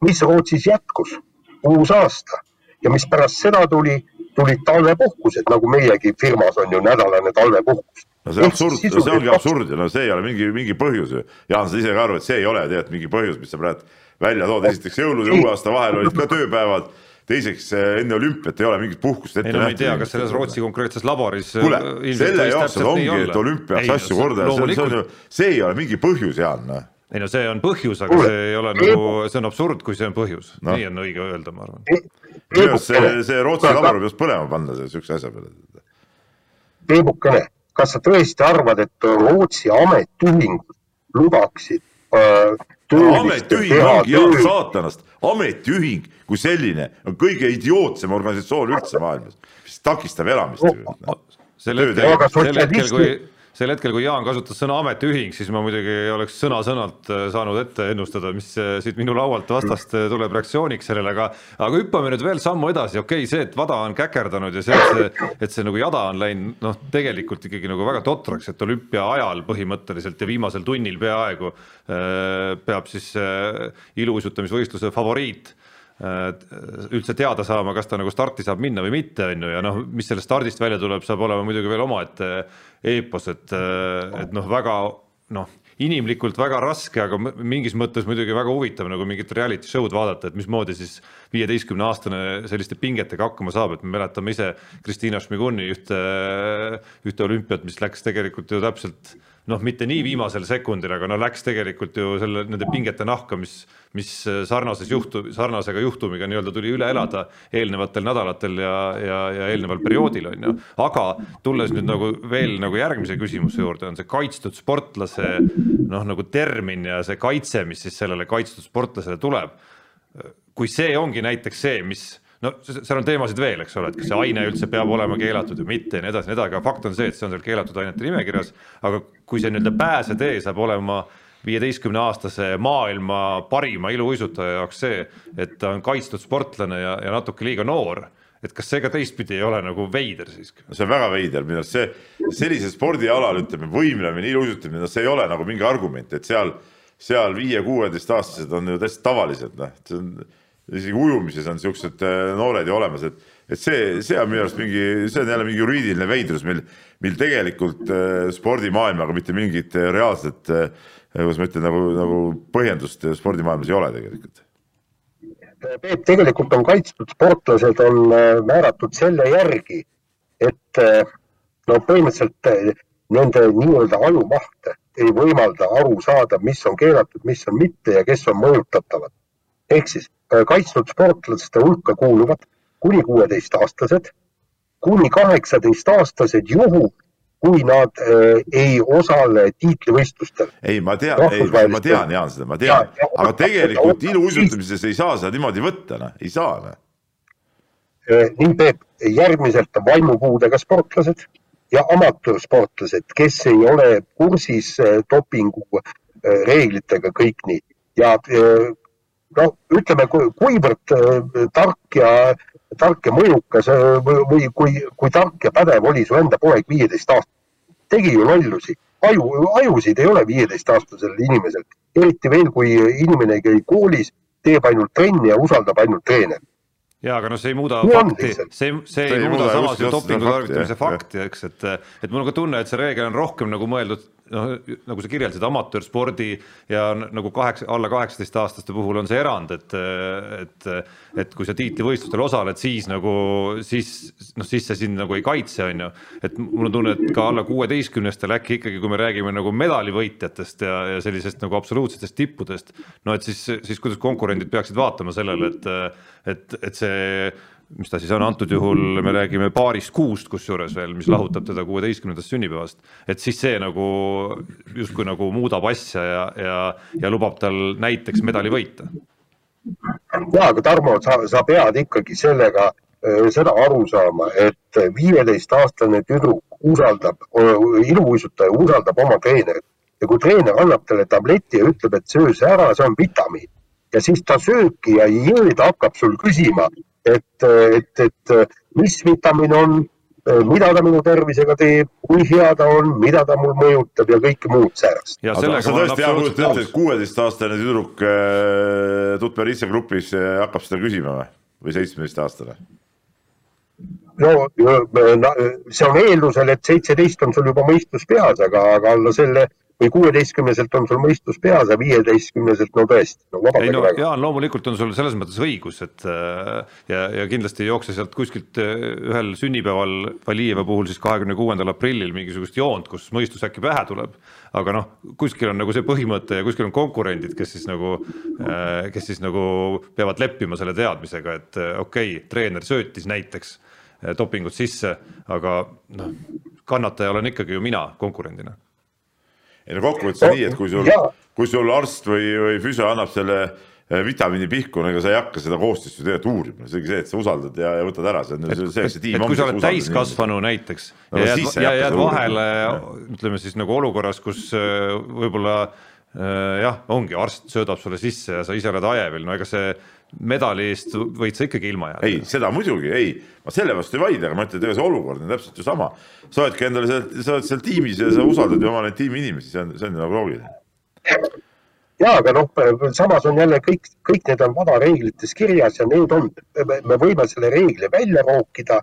mis Rootsis jätkus? uus aasta ja mis pärast seda tuli tulid talvepuhkused, nagu meiegi firmas on ju nädalane talvepuhkus. no see absurd, see ongi absurd ja no see ei ole mingi, mingi põhjus ju. Jaan, sa ise ka aru, et see ei ole tegelikult mingi põhjus, mis sa praegu välja tood, esiteks jõulude ja uue aasta vahel olid ka tööpäevad teiseks eh, enne olümpiat ei ole mingit puhkust ette nähtud. ei no ma ei tea, kas selles Rootsi konkreetses laboris. kuule, selle jaoks ongi, et olümpia jaoks asju korda see ei ole mingi põhjus, Jaan. Noh. ei no see on põhjus, aga see ei ole nagu, see on absurd, kui see on põhjus no., nii on õige öelda, ma arvan. minu arust see, see Rootsi labor peaks põlema panna siukse asja peale. Peebukene, kas sa tõesti arvad, et Rootsi ametiühingud lubaksid äh, ametiühing ongi Jaan saatanast, ametiühing kui selline on kõige idiootsem organisatsioon üldse maailmas, mis takistab elamist. Sel hetkel, sel hetkel, kui sel hetkel, kui Jaan kasutas sõna ametiühing, siis ma muidugi oleks sõna-sõnalt äh, saanud ette ennustada, mis äh, siit minu laualt vastast äh, tuleb reaktsiooniks sellele, aga aga hüppame nüüd veel sammu edasi, okei okay,, see, et Vada on käkerdanud ja see, et see, et see nagu jada on läinud, noh, tegelikult ikkagi nagu väga totraks, et olümpia ajal põhimõtteliselt ja viimasel tunnil peaaegu peab siis iluuisutamisvõistluse favoriit üldse teada saama, kas ta nagu starti saab minna või mitte, on ju, ja noh, mis sellest stardist välja tuleb, saab olema muidugi veel omaette eepos, et, et noh, väga noh, inimlikult väga raske, aga mingis mõttes muidugi väga huvitav nagu mingit reality show'd vaadata, et mismoodi siis viieteistkümne aastane selliste pingetega hakkama saab, et me mäletame ise Kristiina Šmiguni ühte, ühte olümpiat, mis läks tegelikult ju täpselt noh, mitte nii viimasel sekundil, aga no läks tegelikult ju selle, nende pingete nahka, mis, mis sarnases juhtu-, sarnasega juhtumiga nii-öelda tuli üle elada eelnevatel nädalatel ja, ja, ja eelneval perioodil on ju. aga tulles nüüd nagu veel nagu järgmise küsimuse juurde, on see kaitstud sportlase noh, nagu termin ja see kaitse, mis siis sellele kaitstud sportlasele tuleb. kui see ongi näiteks see, mis no seal on teemasid veel, eks ole, et kas see aine üldse peab olema keelatud või mitte ja nii edasi, nii edasi, aga fakt on see, et see on seal keelatud ainete nimekirjas. aga kui see nii-öelda pääsetee saab olema viieteistkümne aastase maailma parima iluuisutaja jaoks see, et ta on kaitstud sportlane ja, ja natuke liiga noor et kas see ka teistpidi ei ole nagu veider siiski? see on väga veider, minu arust see sellisel spordialal ütleme, võimlemine, iluuisutamine, no see ei ole nagu mingi argument, et seal, seal viie-kuueteistaastased on ju täiesti tavalised, noh, see on isegi ujumises on siuksed äh, noored ju olemas, et, et see, see on minu arust mingi, see on jälle mingi juriidiline veidrus, mil, mil tegelikult äh, spordimaailmaga mitte mingit äh, reaalset kuidas ma ütlen, nagu, nagu põhjendust spordimaailmas ei ole tegelikult. Peep, tegelikult on kaitstud sportlased on määratud selle järgi, et no põhimõtteliselt nende nii-öelda ajumaht ei võimalda aru saada, mis on keelatud, mis on mitte ja kes on mõjutatavad. Ehk siis Äh, kaitstud sportlaste hulka kuuluvad kuni kuueteistaastased, kuni kaheksateistaastased juhul, kui nad äh, ei osale tiitlivõistlustel. ei, ma tean, ei, ma tean, Jaan, seda ma tean, aga tegelikult iluuisutamises ei saa seda niimoodi võtta, noh, ei saa, noh. Äh, nii, Peep, järgmiselt vaimupuudega sportlased ja amatöörsportlased, kes ei ole kursis äh, dopingu reeglitega kõik nii ja no ütleme, kuivõrd äh, tark ja, tark ja mõjukas äh, või kui, kui tark ja pädev oli su enda poeg viieteist aastat, tegi ju lollusi, aju, ajusid ei ole viieteistaastasel inimesel, eriti veel, kui inimene ei käi koolis, teeb ainult trenni ja usaldab ainult treenerit. Ja aga noh, see ei muuda Nii fakti, see, see, see ei muuda samas ju dopingu tarvitamise fakti, eks, et, et mul on ka tunne, et see reegel on rohkem nagu mõeldud noh, nagu sa kirjeldasid, amatöörspordi ja nagu kaheksa, alla kaheksateistaastaste puhul on see erand, et, et, et kui sa tiitlivõistlustel osaled, siis nagu, siis noh, siis see sind nagu ei kaitse, on ju. et mul on tunne, et ka alla kuueteistkümnestel äkki ikkagi, kui me räägime nagu medalivõitjatest ja, ja sellisest nagu absoluutsetest tippudest, no et siis, siis kuidas konkurendid peaksid vaatama sellele, et, et, et see mis ta siis on, antud juhul me räägime paarist kuust, kusjuures veel, mis lahutab teda kuueteistkümnendast sünnipäevast. et siis see nagu justkui nagu muudab asja ja, ja, ja lubab tal näiteks medali võita. ja, aga Tarmo, sa, sa pead ikkagi sellega seda aru saama, et viieteistaastane tüdruk usaldab, iluuisutaja usaldab oma treenerit ja kui treener annab talle tableti ja ütleb, et söö see ära, see on vitamiin ja siis ta sööbki ja ei jõe, ta hakkab sul küsima et, et, et mis vitamiin on, mida ta minu tervisega teeb, kui hea ta on, mida ta mul mõjutab ja kõike muud säärast. sa tõesti hea kujutad ette, et kuueteistaastane tüdruk äh, Tutberisse grupis äh, hakkab seda küsima või, või seitsmeteistaastane? no see on eeldusel, et seitseteist on sul juba mõistus peas, aga, aga alla selle või kuueteistkümneselt on sul mõistus peas ja viieteistkümneselt no tõesti no,. ei no Jaan, loomulikult on sul selles mõttes õigus, et äh, ja, ja kindlasti ei jookse sealt kuskilt äh, ühel sünnipäeval Valijeva puhul siis kahekümne kuuendal aprillil mingisugust joont, kus mõistus äkki pähe tuleb. aga noh, kuskil on nagu see põhimõte ja kuskil on konkurendid, kes siis nagu, äh, kes siis nagu peavad leppima selle teadmisega, et okei okay,, treener söötis näiteks dopingut sisse, aga noh, kannataja olen ikkagi ju mina konkurendina ei no kokkuvõttes on nii, et kui sul, kui sul arst või, või füsio annab selle eh, vitamiini pihku, no ega sa ei hakka seda koostist ju tegelikult uurima, see ongi see, et sa usaldad ja, ja võtad ära, see on et, see, see tiim. et kui sa oled täiskasvanu näiteks no, ja jääd, ja jääd vahele, ütleme siis nagu olukorras, kus eh, võib-olla äh, jah, ongi arst söödab sulle sisse ja sa ise oled ajevil, no ega see medali eest võid sa ikkagi ilma jääda. ei, seda muidugi, ei, ma selle vastu ei vaidle, aga ma ütlen, et ega see olukord on täpselt ju sama. sa oledki endale seal, sa oled seal tiimis ja sa usaldad ju oma neid tiimi inimesi, see on, see on ju nagu loogiline. ja aga noh, samas on jälle kõik, kõik need on vadareeglites kirjas ja need on, me võime selle reegli välja rookida.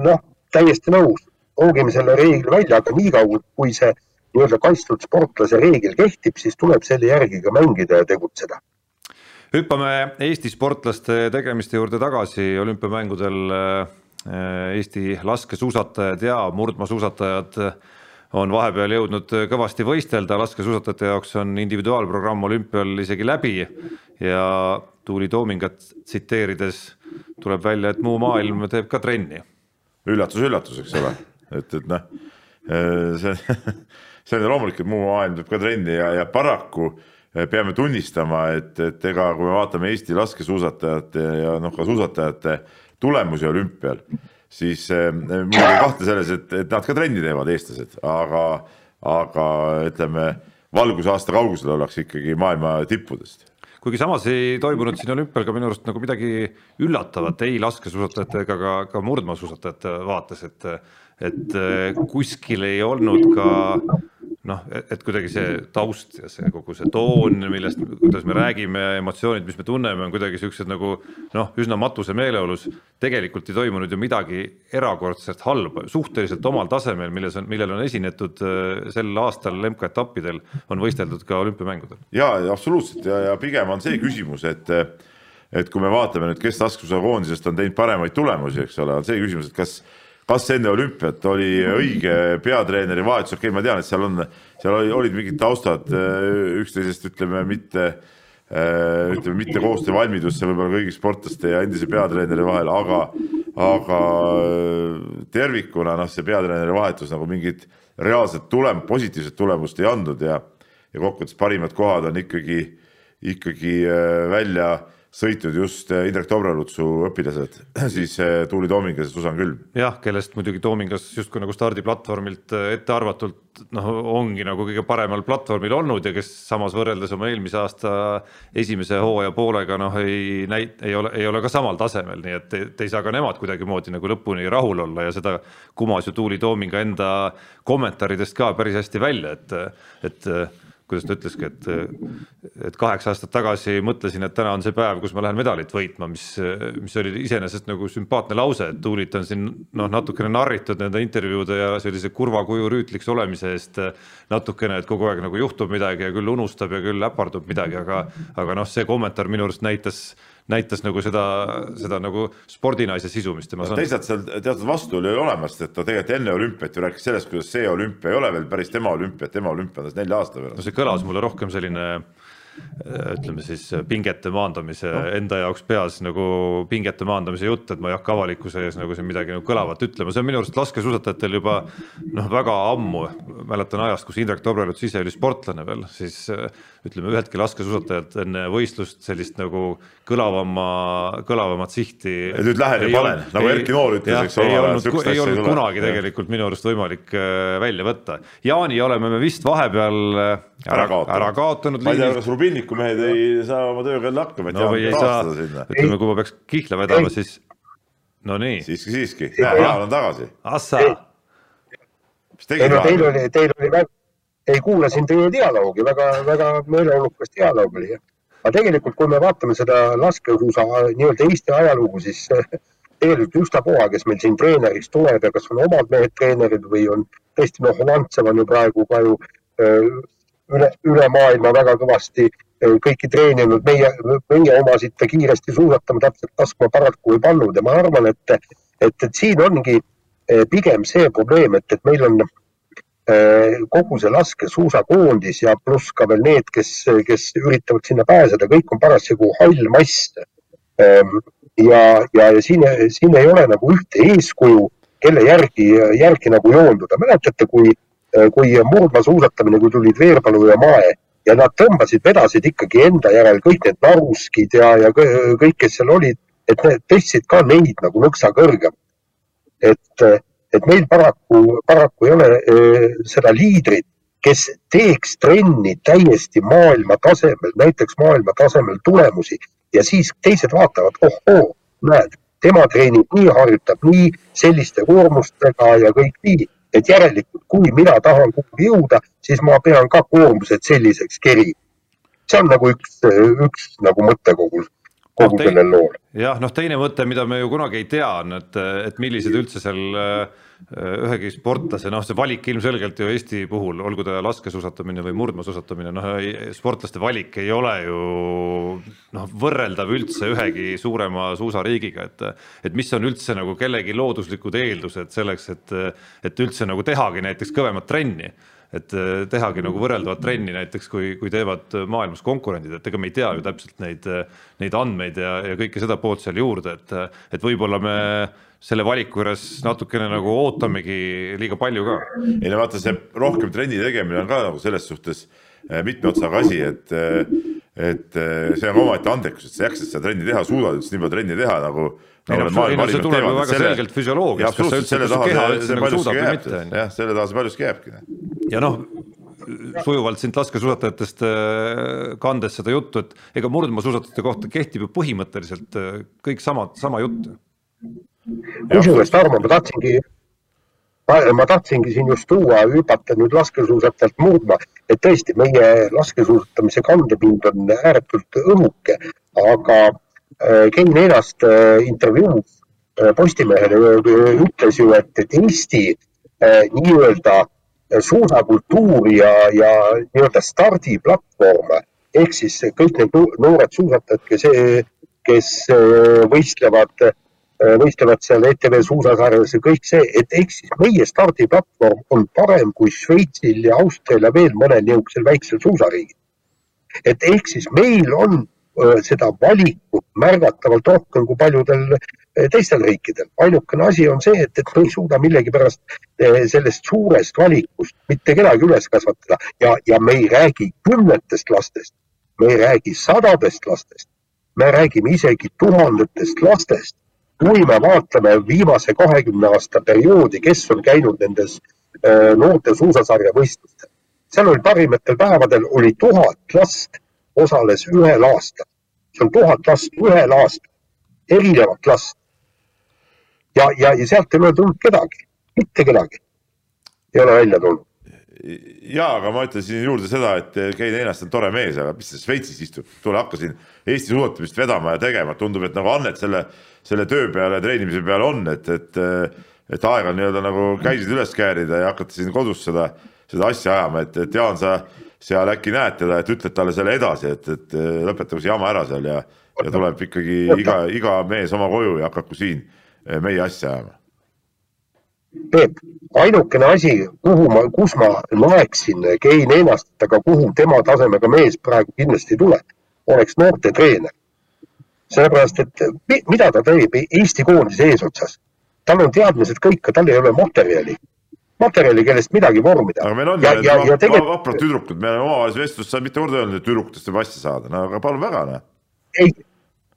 noh, täiesti nõus, roogime selle reegli välja, aga niikaua kui see nii-öelda kaitstud sportlase reegel kehtib, siis tuleb selle järgi ka mängida ja tegutseda. Hüppame Eesti sportlaste tegemiste juurde tagasi, olümpiamängudel äh, Eesti laskesuusatajad ja murdmaasuusatajad on vahepeal jõudnud kõvasti võistelda, laskesuusatajate jaoks on individuaalprogramm olümpial isegi läbi. Ja Tuuli Toomingat tsiteerides tuleb välja, et muu maailm teeb ka trenni. üllatus, üllatus, eks ole, et, et noh, äh, see, [laughs] see on loomulik, et muu maailm teeb ka trenni ja, ja paraku Eh, peame tunnistama, et, et ega kui me vaatame Eesti laskesuusatajate ja noh, ka suusatajate tulemusi olümpial, siis äh, mul ei kahtle selles, et, et nad ka trenni teevad, eestlased, aga, aga ütleme, valgusaasta kaugusel ollakse ikkagi maailma tippudest. Kuigi samas ei toimunud siin olümpial ka minu arust nagu midagi üllatavat ei laskesuusatajate ega ka, ka murdmaasuusatajate vaates, et et kuskil ei olnud ka noh, et kuidagi see taust ja see kogu see toon, millest, kuidas me räägime, emotsioonid, mis me tunneme, on kuidagi siuksed nagu noh, üsna matuse meeleolus. tegelikult ei toimunud ju midagi erakordselt halba, suhteliselt omal tasemel, milles on, millel on esinetud äh, sel aastal MK-etappidel, on võisteldud ka olümpiamängudel. ja absoluutselt ja, ja pigem on see küsimus, et et kui me vaatame nüüd, kes laskesuusakoondisest on teinud paremaid tulemusi, eks ole, on see küsimus, et kas kas enne olümpiat oli õige peatreeneri vahetus, okei okay,, ma tean, et seal on, seal oli, olid mingid taustad äh, üksteisest, ütleme mitte, äh, ütleme mitte koostöövalmidusse võib-olla kõigi sportlaste ja endise peatreeneri vahel, aga, aga äh, tervikuna noh, see peatreeneri vahetus nagu mingit reaalset tulem-, positiivset tulemust ei andnud ja, ja kokkuvõttes parimad kohad on ikkagi, ikkagi välja sõitnud just eh, Indrek Tobralutsu õpilased, [clears throat] siis eh, Tuuli Toomingas ja Susan Külm. jah, kellest muidugi Toomingas justkui nagu stardiplatvormilt eh, ettearvatult noh, ongi nagu kõige paremal platvormil olnud ja kes samas võrreldes oma eelmise aasta esimese hooaja poolega noh, ei näit-, ei ole, ei ole ka samal tasemel, nii et te ei saa ka nemad kuidagimoodi nagu lõpuni rahul olla ja seda kumas ju Tuuli Toominga enda kommentaaridest ka päris hästi välja, et, et kuidas ta ütleski, et, et kaheksa aastat tagasi mõtlesin, et täna on see päev, kus ma lähen medalit võitma, mis, mis oli iseenesest nagu sümpaatne lause, et Tuulit on siin noh, natukene narritud nende intervjuude ja sellise kurva kuju rüütliks olemise eest natukene, et kogu aeg nagu juhtub midagi ja küll unustab ja küll äpardub midagi, aga, aga noh, see kommentaar minu arust näitas näitas nagu seda, seda nagu spordinaise sisu, mis temas on. teisalt seal teatud vastuolu oli olemas, et ta tegelikult enne olümpiat ju rääkis sellest, kuidas see olümpia ei ole veel päris tema olümpia, tema olümpia on alles nelja aasta pärast. no see kõlas mulle rohkem selline ütleme siis pingete maandamise no. enda jaoks peas nagu pingete maandamise jutt, et ma ei hakka avalikkuse ees nagu siin midagi nagu kõlavat ütlema, see on minu arust laskesuusatajatel juba noh, väga ammu, mäletan ajast, kus Indrek Tobreluts ise oli sportlane veel, siis ütleme, üheltki laskesuusatajalt enne võistlust sellist nagu kõlavama, kõlavamat sihti. nüüd lähen ja panen, nagu Erki Noor ütles, eks ole. ei olnud, ei olnud kunagi tegelikult minu arust võimalik äh, välja võtta. Jaani oleme me vist vahepeal äh, ära, ära kaotanud, ära kaotanud. ma ei tea, kas Rubinniku mehed ei saa oma tööga jälle hakkama, et no, taastada sinna. ütleme, kui ma peaks kihla vedama, siis no nii. siiski, siiski, Jaan on tagasi. Assa. mis tegid? Teil oli, teil oli väga ei kuulasin teie dialoogi väga, väga meeleolukas dialoog oli jah. aga tegelikult, kui me vaatame seda laskesuusa nii-öelda Eesti ajalugu, siis tegelikult ükspuha, kes meil siin treeneriks tuleb ja kas on omad mehed treenerid või on tõesti noh, Lantsev on ju praegu ka ju üle, üle maailma väga kõvasti kõiki treeninud, meie, meie omasid ta kiiresti suusatama täpselt laskma paraku ei pannud ja ma arvan, et, et, et siin ongi pigem see probleem, et, et meil on kogu see laskesuusakoondis ja pluss ka veel need, kes, kes üritavad sinna pääseda, kõik on parasjagu hall mass ja, ja, ja siin, siin ei ole nagu ühte eeskuju, kelle järgi, järgi nagu joonduda. mäletate, kui, kui murdmaasuusatamine, kui tulid Veerpalu ja Mae ja nad tõmbasid, vedasid ikkagi enda järel kõik need Naruskid ja, ja kõik, kes seal olid, et need tõstsid ka neid nagu nõksa kõrgem. et, et meil paraku, paraku ei ole e, seda liidrit, kes teeks trenni täiesti maailma tasemel, näiteks maailma tasemel tulemusi ja siis teised vaatavad, ohoo, näed, tema treenib nii, harjutab nii, selliste koormustega ja kõik nii, et järelikult, kui mina tahan kuhugi jõuda, siis ma pean ka koormused selliseks kerima. see on nagu üks, üks nagu mõttekogu kogu no, sellel lool. jah, noh, teine mõte, mida me ju kunagi ei tea, on, et, et millised üldse seal äh, ühegi sportlase, noh, see valik ilmselgelt ju Eesti puhul, olgu ta laskesuusatamine või murdmaasuusatamine, noh, sportlaste valik ei ole ju noh, võrreldav üldse ühegi suurema suusariigiga, et et mis on üldse nagu kellegi looduslikud eeldused selleks, et, et üldse nagu tehagi näiteks kõvemat trenni et äh, tehagi nagu võrreldavat trenni näiteks, kui, kui teevad maailmas konkurendid, et ega me ei tea ju täpselt neid, neid andmeid ja, ja kõike seda poolt seal juurde, et, et võib-olla me selle valiku juures natukene nagu ootamegi liiga palju ka. ei no vaata, see rohkem trenni tegemine on ka nagu selles suhtes äh, mitme otsaga asi, et, äh, et see on omaette andekus, et sa jaksad seda trenni teha, suudad üldse nii palju trenni teha nagu ei no, ei no see tuleb ju väga selle, selgelt füsioloogiast, kas sa üldse, kas su keha üldse nagu suudab või mitte. jah, selle taha see paljuski jääbki. Ja noh, sujuvalt sind laskesuusatajatest äh, kandes seda juttu, et ega murdmaasuusatajate kohta kehtib ju põhimõtteliselt äh, kõik sama, sama jutt. kusjuures Tarmo, ma tahtsingi, ma tahtsingi siin just tuua, hüpata nüüd laskesuusatajalt murdma, et tõesti, meie laskesuusatamise kandepind on ääretult õhuke, aga Äh, Ken Neenast äh, intervjuus Postimehele ütles ju, et, et Eesti nii-öelda suusakultuur ja, ja nii-öelda stardiplatvorm ehk siis kõik need noored suusatajad, kes, kes võistlevad, võistlevad seal ETV suusasarjas ja kõik see, et ehk siis meie stardiplatvorm on parem kui Šveitsil ja Austrial ja veel mõnel niisugusel väiksel suusariigil. et ehk siis meil on seda valikut märgatavalt rohkem kui paljudel teistel riikidel. ainukene asi on see, et, et me ei suuda millegipärast sellest suurest valikust mitte kedagi üles kasvatada ja, ja me ei räägi kümnetest lastest, me ei räägi sadadest lastest, me räägime isegi tuhandetest lastest. kui me vaatame viimase kahekümne aasta perioodi, kes on käinud nendes noorte suusasarja võistlustel, seal oli parimatel päevadel oli tuhat last osales ühel aastal. See on tuhat last ühel aastal, erinevat last. ja, ja, ja sealt ei ole tulnud kedagi, mitte kedagi. Ei ole välja tulnud. Ja, aga ma ütlesin juurde seda, et Keit Einast on tore mees, aga mis sa Šveitsis istud, tule hakka siin Eesti suusatamist vedama ja tegema, tundub, et nagu annet selle, selle töö peale, treenimise peale on, et, et, et aeg on nii-öelda nagu käisid üles käärida ja hakata siin kodus seda, seda asja ajama, et, et Jaan, sa seal äkki näed teda, et ütled talle selle edasi, et, et lõpetagu see jama ära seal ja, ja tuleb ikkagi iga, iga mees oma koju ja hakaku siin eh, meie asja ajama. Peep, ainukene asi, kuhu ma, kus ma loeksin Kein Einast, aga kuhu tema tasemega mees praegu kindlasti ei tule, oleks noortetreener. sellepärast, et mida ta teeb Eesti koondise eesotsas, tal on teadmised kõik, tal ei ole materjali materjali, kellest midagi vormida. aga meil on ja, ja, ja tegelikult... vaprad tüdrukud, me oleme omavahelises vestluses saanud mitu korda öelnud, et tüdrukutest võib asja saada, no aga palun väga, noh. ei,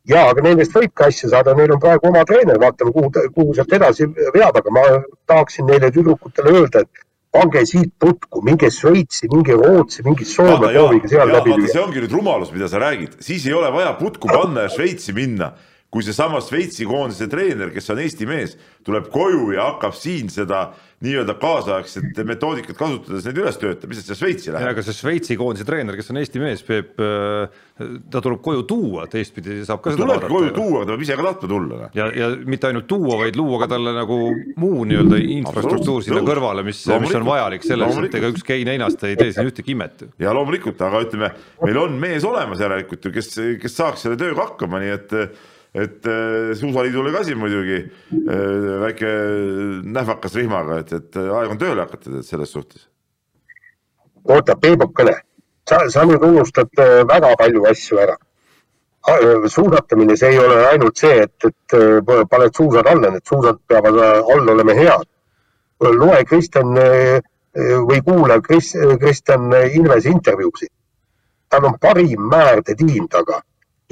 ja aga nendest võib ka asja saada, neil on praegu oma treener, vaatame, kuhu, kuhu sealt edasi veab, aga ma tahaksin neile tüdrukutele öelda, et pange siit putku, minge Šveitsi, minge Rootsi, minge Soome, proovige seal ja, läbi lüüa. see ongi nüüd rumalus, mida sa räägid, siis ei ole vaja putku panna ja Šveitsi minna kui seesama Šveitsi koondise treener, kes on Eesti mees, tuleb koju ja hakkab siin seda nii-öelda kaasaegset metoodikat kasutades neid üles töötama, mis see Šveitsi läheb? aga see Šveitsi koondise treener, kes on Eesti mees, Peep, ta tuleb koju tuua, teistpidi saab ka seda tulebki koju vaadata. tuua, ta peab ise ka tahtma tulla. ja, ja mitte ainult tuua, vaid luua ka talle nagu muu nii-öelda infrastruktuur sinna kõrvale, mis, mis on vajalik selleks, et ega ükski ei neinast ei tee siin ühtegi imet. ja loomulikult, aga ütleme, meil on mees olemas järelikult ju, kes, kes saaks selle tööga hakkama, nii et et äh, Suusaliidule ka siin muidugi äh, väike nähvakas rihmaga, et, et aeg on tööle hakata selles suhtes. oota, Peebukene, sa, sa nüüd unustad äh, väga palju asju ära. suusatamine, see ei ole ainult see, et, et paned suusad alla, need suusad peavad all olema head. loe Kristjan või kuula Kris-, Kristjan Ilvese intervjuusid. tal on parim määrdetiim taga.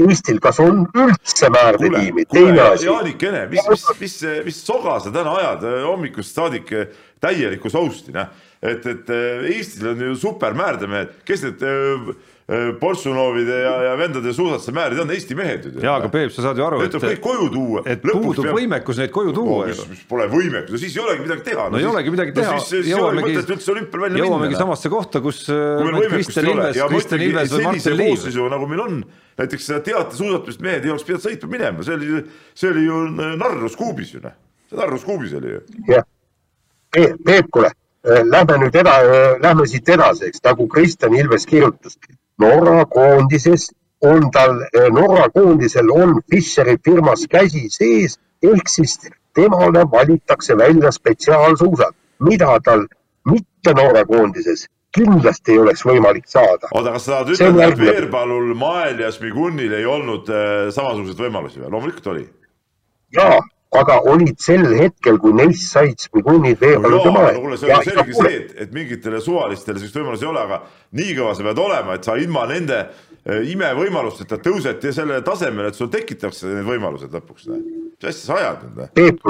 Eestil, kas on üldse määretiimi, teine asi. Jaanikene, mis, mis, mis, mis soga sa täna ajad äh, hommikust saadik äh, täielikku sousti, noh. et, et äh, Eestil on ju supermäärdemehed, kes need äh, äh, Borsunovide ja, ja vendade suusatuse määrid on, Eesti mehed ju. jaa, aga Peep, sa saad ju aru, tuleb kõik koju tuua. et puudub võimekus neid koju tuua mis, ju. mis pole võimekus, no siis ei olegi midagi teha. no ei olegi midagi teha no,, siis, siis ei olegi mõtet üldse olümpial välja jõuamegi minna. samasse kohta, kus äh, Kristjan ole Ilves Kristjan Ilves või Martin Liiv. koosseisu nagu meil on, näiteks seda teatisuusatamist mehed ei oleks pidanud sõitma minema, see oli, see oli ju narrus kuubis ju noh, see narrus kuubis oli ju. jah, Peep, kuule, lähme nüüd eda-, lähme siit edasi, eks nagu Kristjan Ilves kirjutas. Norra koondises on tal, Norra koondisel on Fischeri firmas käsi sees ehk siis temale valitakse välja spetsiaalsuusad, mida tal mitte Norra koondises kindlasti ei oleks võimalik saada. oota, kas sa tahad ütelda, et. Veerpalul, Mael ja Šmigunil ei olnud äh, samasuguseid võimalusi või? loomulikult oli. ja, aga olid sel hetkel, kui neist said Smigunid, no Mael. kuule, see on selge see, et, et mingitele suvalistele sellist võimalusi ei ole, aga nii kõva sa pead olema, et sa ilma nende äh, imevõimalusteta tõused ja selle tasemele, et sul tekitakse need võimalused lõpuks. mis asja sa ajad nüüd? Peep,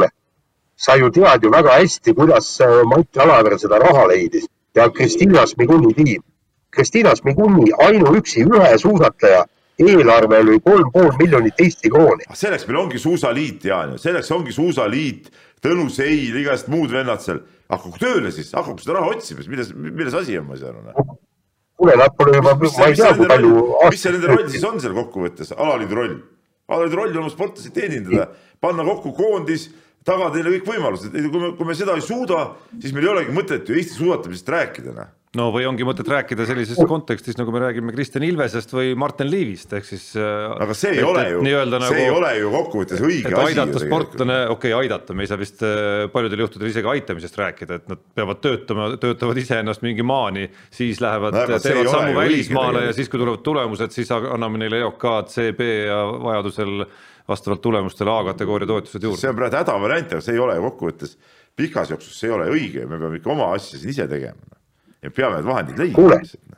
sa ju tead ju väga hästi, kuidas äh, Mati Alaver seda raha leidis ja Kristiina Smiguni tiim. Kristiina Smiguni ainuüksi ühe suusataja eelarve oli kolm pool miljonit Eesti krooni. Ah, selleks meil ongi suusaliit, Jaan, selleks ongi suusaliit, Tõnu Seil, igasugused muud vennad seal. hakkagu tööle siis, hakkagu seda raha otsima, milles, milles asi on, ma ei saa aru. kuule, nad pole juba, ma ei tea, kui palju mis see nende roll siis on seal kokkuvõttes, alaliidu roll? alaliidu roll on oma sportlasi teenindada, panna kokku koondis, tagada neile kõik võimalused, kui me, kui me seda ei suuda, siis meil ei olegi mõtet ju Eesti suusatamisest rääkida, noh. no või ongi mõtet rääkida sellises kontekstis, nagu me räägime Kristjan Ilvesest või Martin Liivist, ehk siis. aga see ei ole ju, see nagu, ei ole ju kokkuvõttes õige et asi. aidata sportlane, okei okay,, aidata, me ei saa vist äh, paljudel juhtudel isegi aitamisest rääkida, et nad peavad töötama, töötavad iseennast mingi maani, siis lähevad No teevad sammu välismaale ja siis, kui tulevad tulemused, siis anname neile EOK-d, CB ja vajadusel vastavalt tulemustele A-kategooria toetused juurde. see on praegu hädavariant, aga see ei ole kokkuvõttes pikas jooksus, see ei ole õige, me peame ikka oma asja siin ise tegema. ja peame need vahendid Kuule. leidma.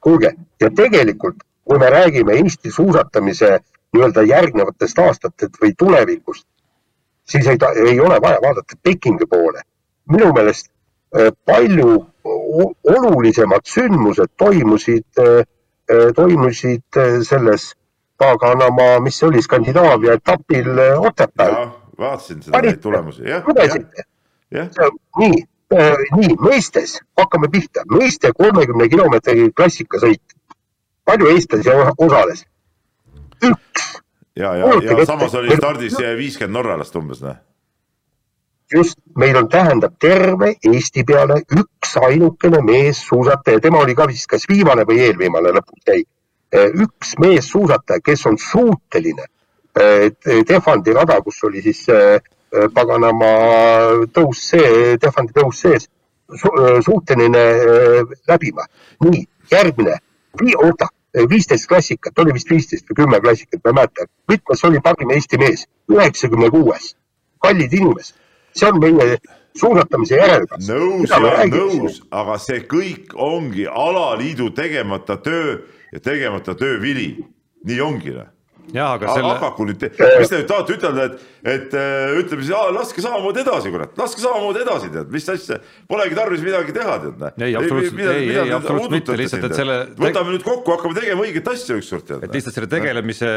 kuulge ja tegelikult, kui me räägime Eesti suusatamise nii-öelda järgnevatest aastatest või tulevikust, siis ei, ta- ei ole vaja vaadata Pekingi poole. minu meelest äh, palju olulisemad sündmused toimusid, toimusid äh, selles paganamaa, mis see oli, Skandinaavia etapil äh, Otepääl. vaatasin seda neid tulemusi, jah, lugesite? jah, nii, nii meestes, hakkame pihta, meeste kolmekümne kilomeetri klassikasõit. palju eestlasi osales? üks, ja, ja, ja samas oli stardis viiskümmend norralast umbes, noh. just, meil on, tähendab terve Eesti peale üks ainukene meessuusataja, tema oli ka vist kas viimane või eelviimane lõpuks jäi. Üks meessuusataja, kes on suuteline eh, Tehvandi rada, kus oli siis eh, paganama tõus see, Tehvandi tõus sees su,, suuteline eh, läbima. nii, järgmine, oota, viisteist klassikat, oli vist viisteist või kümme klassikat, ma ei mäleta. mitmes oli parim Eesti mees? üheksakümne kuues. kallid inimesed, see on meie suusatamise järelkasv. nõus nõus, aga see kõik ongi alaliidu tegemata töö ja tegemata töö vili. nii ongi, noh. jah, aga selle. Akaku nüüd, mis te nüüd tahate ütelda, et, et äh, ütleme siis, laske samamoodi edasi, kurat, laske samamoodi edasi, tead, mis asja, polegi tarvis midagi teha, tead. ei, absoluutselt, ei, ei, absoluutselt mitte, lihtsalt, et selle. võtame nüüd kokku, hakkame tegema õiget asja ükskord, tead. et lihtsalt selle tegelemise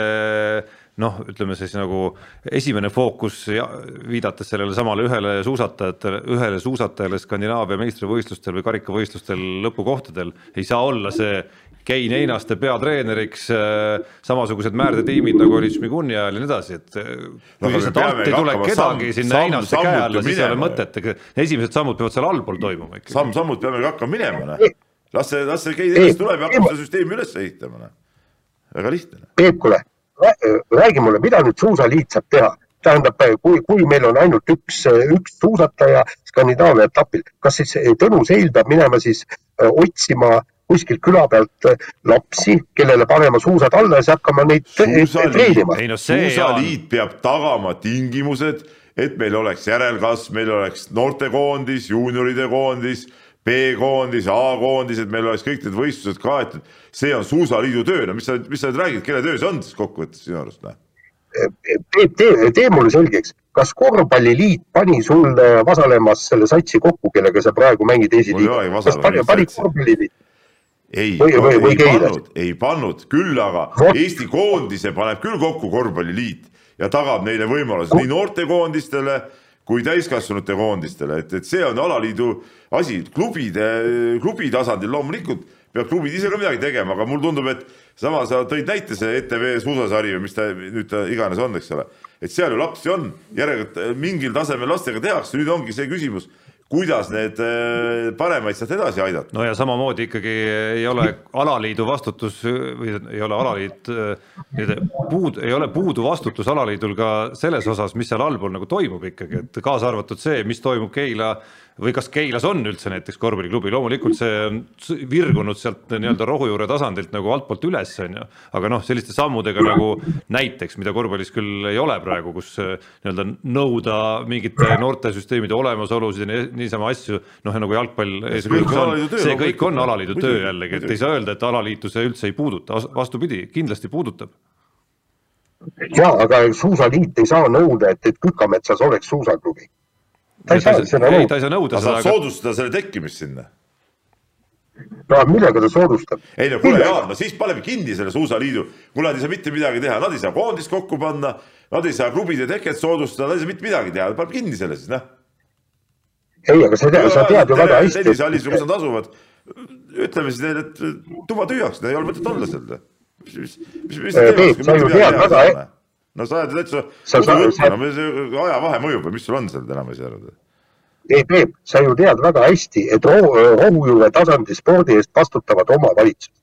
noh, ütleme siis nagu esimene fookus ja viidates sellele samale ühele suusatajatele, ühele suusatajale Skandinaavia meistrivõistlustel või karikavõistlustel lõpukohtadel ei saa olla see Kein Einaste peatreeneriks äh,, samasugused määrdetiimid nagu oli Šmiguni ajal ja nii edasi, et äh, kui lihtsalt alt ei tule kedagi sinna Einaste käe alla, siis ei ole mõtet, esimesed sammud peavad seal allpool toimuma ikka. samm-sammult peame hakkama minema, noh. las see, las see Kein Einaste tuleb ja hakkab seda süsteemi üles ehitama, noh. väga lihtne. Peep, kuule, räägi mulle, mida nüüd Suusaliit saab teha? tähendab, kui, kui meil on ainult üks, üks suusataja Skandinaavia etapil, kas siis Tõnu Seil peab minema siis äh, otsima kuskilt küla pealt äh, lapsi, kellele panema suusad alla ja siis hakkama neid treenima. No suusaliit peab tagama tingimused, et meil oleks järelkasv, meil oleks noortekoondis, juunioride koondis, B-koondis, A-koondis, et meil oleks kõik need võistlused kaetud. see on suusaliidu töö, no mis sa, mis sa nüüd räägid, kelle töö see on siis kokkuvõttes sinu arust? Noh? Peep, tee, tee mulle selgeks, kas korvpalliliit pani sulle Vasalemmas selle satsi kokku, kellega sa praegu mängid esiliigas? kas pani, pani korvpalliliit? Ei, ei pannud, ei pannud, küll aga no. Eesti koondise paneb küll kokku korvpalliliit ja tagab neile võimaluse nii noortekoondistele kui täiskasvanute koondistele, et, et see on alaliidu asi, klubide, klubi tasandil loomulikult peavad klubid ise ka midagi tegema, aga mulle tundub, et sama sa tõid näite see ETV suusasari või mis ta nüüd ta iganes on, eks ole, et seal ju lapsi on, järelikult mingil tasemel lastega tehakse, nüüd ongi see küsimus kuidas need äh, paremaid sealt edasi aidata. no ja samamoodi ikkagi ei ole alaliidu vastutus või ei ole alaliit, äh, puud, ei ole puudu vastutus alaliidul ka selles osas, mis seal allpool nagu toimub ikkagi, et kaasa arvatud see, mis toimub Keila või kas Keilas on üldse näiteks korvpalliklubi, loomulikult see on virgunud sealt nii-öelda rohujuure tasandilt nagu altpoolt üles, on ju. aga noh, selliste sammudega nagu näiteks, mida korvpallis küll ei ole praegu, kus eh, nii-öelda nõuda mingite noortesüsteemide olemasolusid ja niisama asju, noh nagu jalgpall eeskujuks on, see kõik on alaliidu töö jällegi, et ei saa öelda, et alaliitu see üldse ei puuduta, vastupidi, kindlasti puudutab. Ja aga suusaliit ei saa nõuda, et, et Kükametsas oleks suusaklubi ta ei saa seda nõuda. ei, ta ei saa nõuda seda. ta saab soodustada selle tekkimist sinna. no millega ta soodustab? ei no kuule Jaan, no siis paneme kinni selle suusaliidu, kui nad ei saa mitte midagi teha, nad ei saa koondist kokku panna, nad ei saa klubide teket soodustada, nad ei saa mitte midagi teha, paneb kinni selle siis, noh. ei, aga sa tead, sa tead ju väga hästi. tennisehallis, kus nad asuvad, ütleme siis neile, et tuba tühjaks, ei ole mõtet olla seal. mis, mis, mis, mis te teevad, mitte midagi teha ei saa? No sa oled täitsa udujuttu, no mis ajavahe mõjub või mis sul on seal ei saa aru? ei Peep, sa ju tead väga hästi, et rohujuure tasandi spordi eest vastutavad omavalitsused.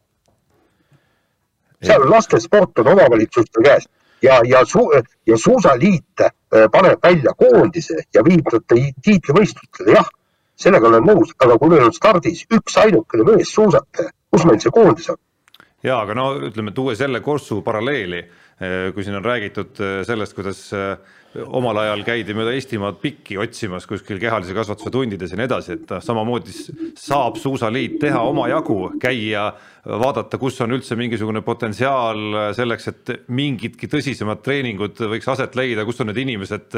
seal lastesport on omavalitsuste käes ja, ja su-, ja suusaliit äh, paneb välja koondise ja viib nad tiitlivõistlustele, jah, sellega olen nõus, aga kui meil on stardis üksainukene meessuusataja, kus meil see koondis on? ja aga no ütleme, tuues jälle Korsu paralleeli kui siin on räägitud äh, sellest, kuidas äh, omal ajal käidi mööda Eestimaad pikki otsimas kuskil kehalise kasvatuse tundides ja nii edasi, et noh, samamoodi saab Suusaliit teha omajagu, käia vaadata, kus on üldse mingisugune potentsiaal selleks, et mingidki tõsisemad treeningud võiks aset leida, kus on need inimesed,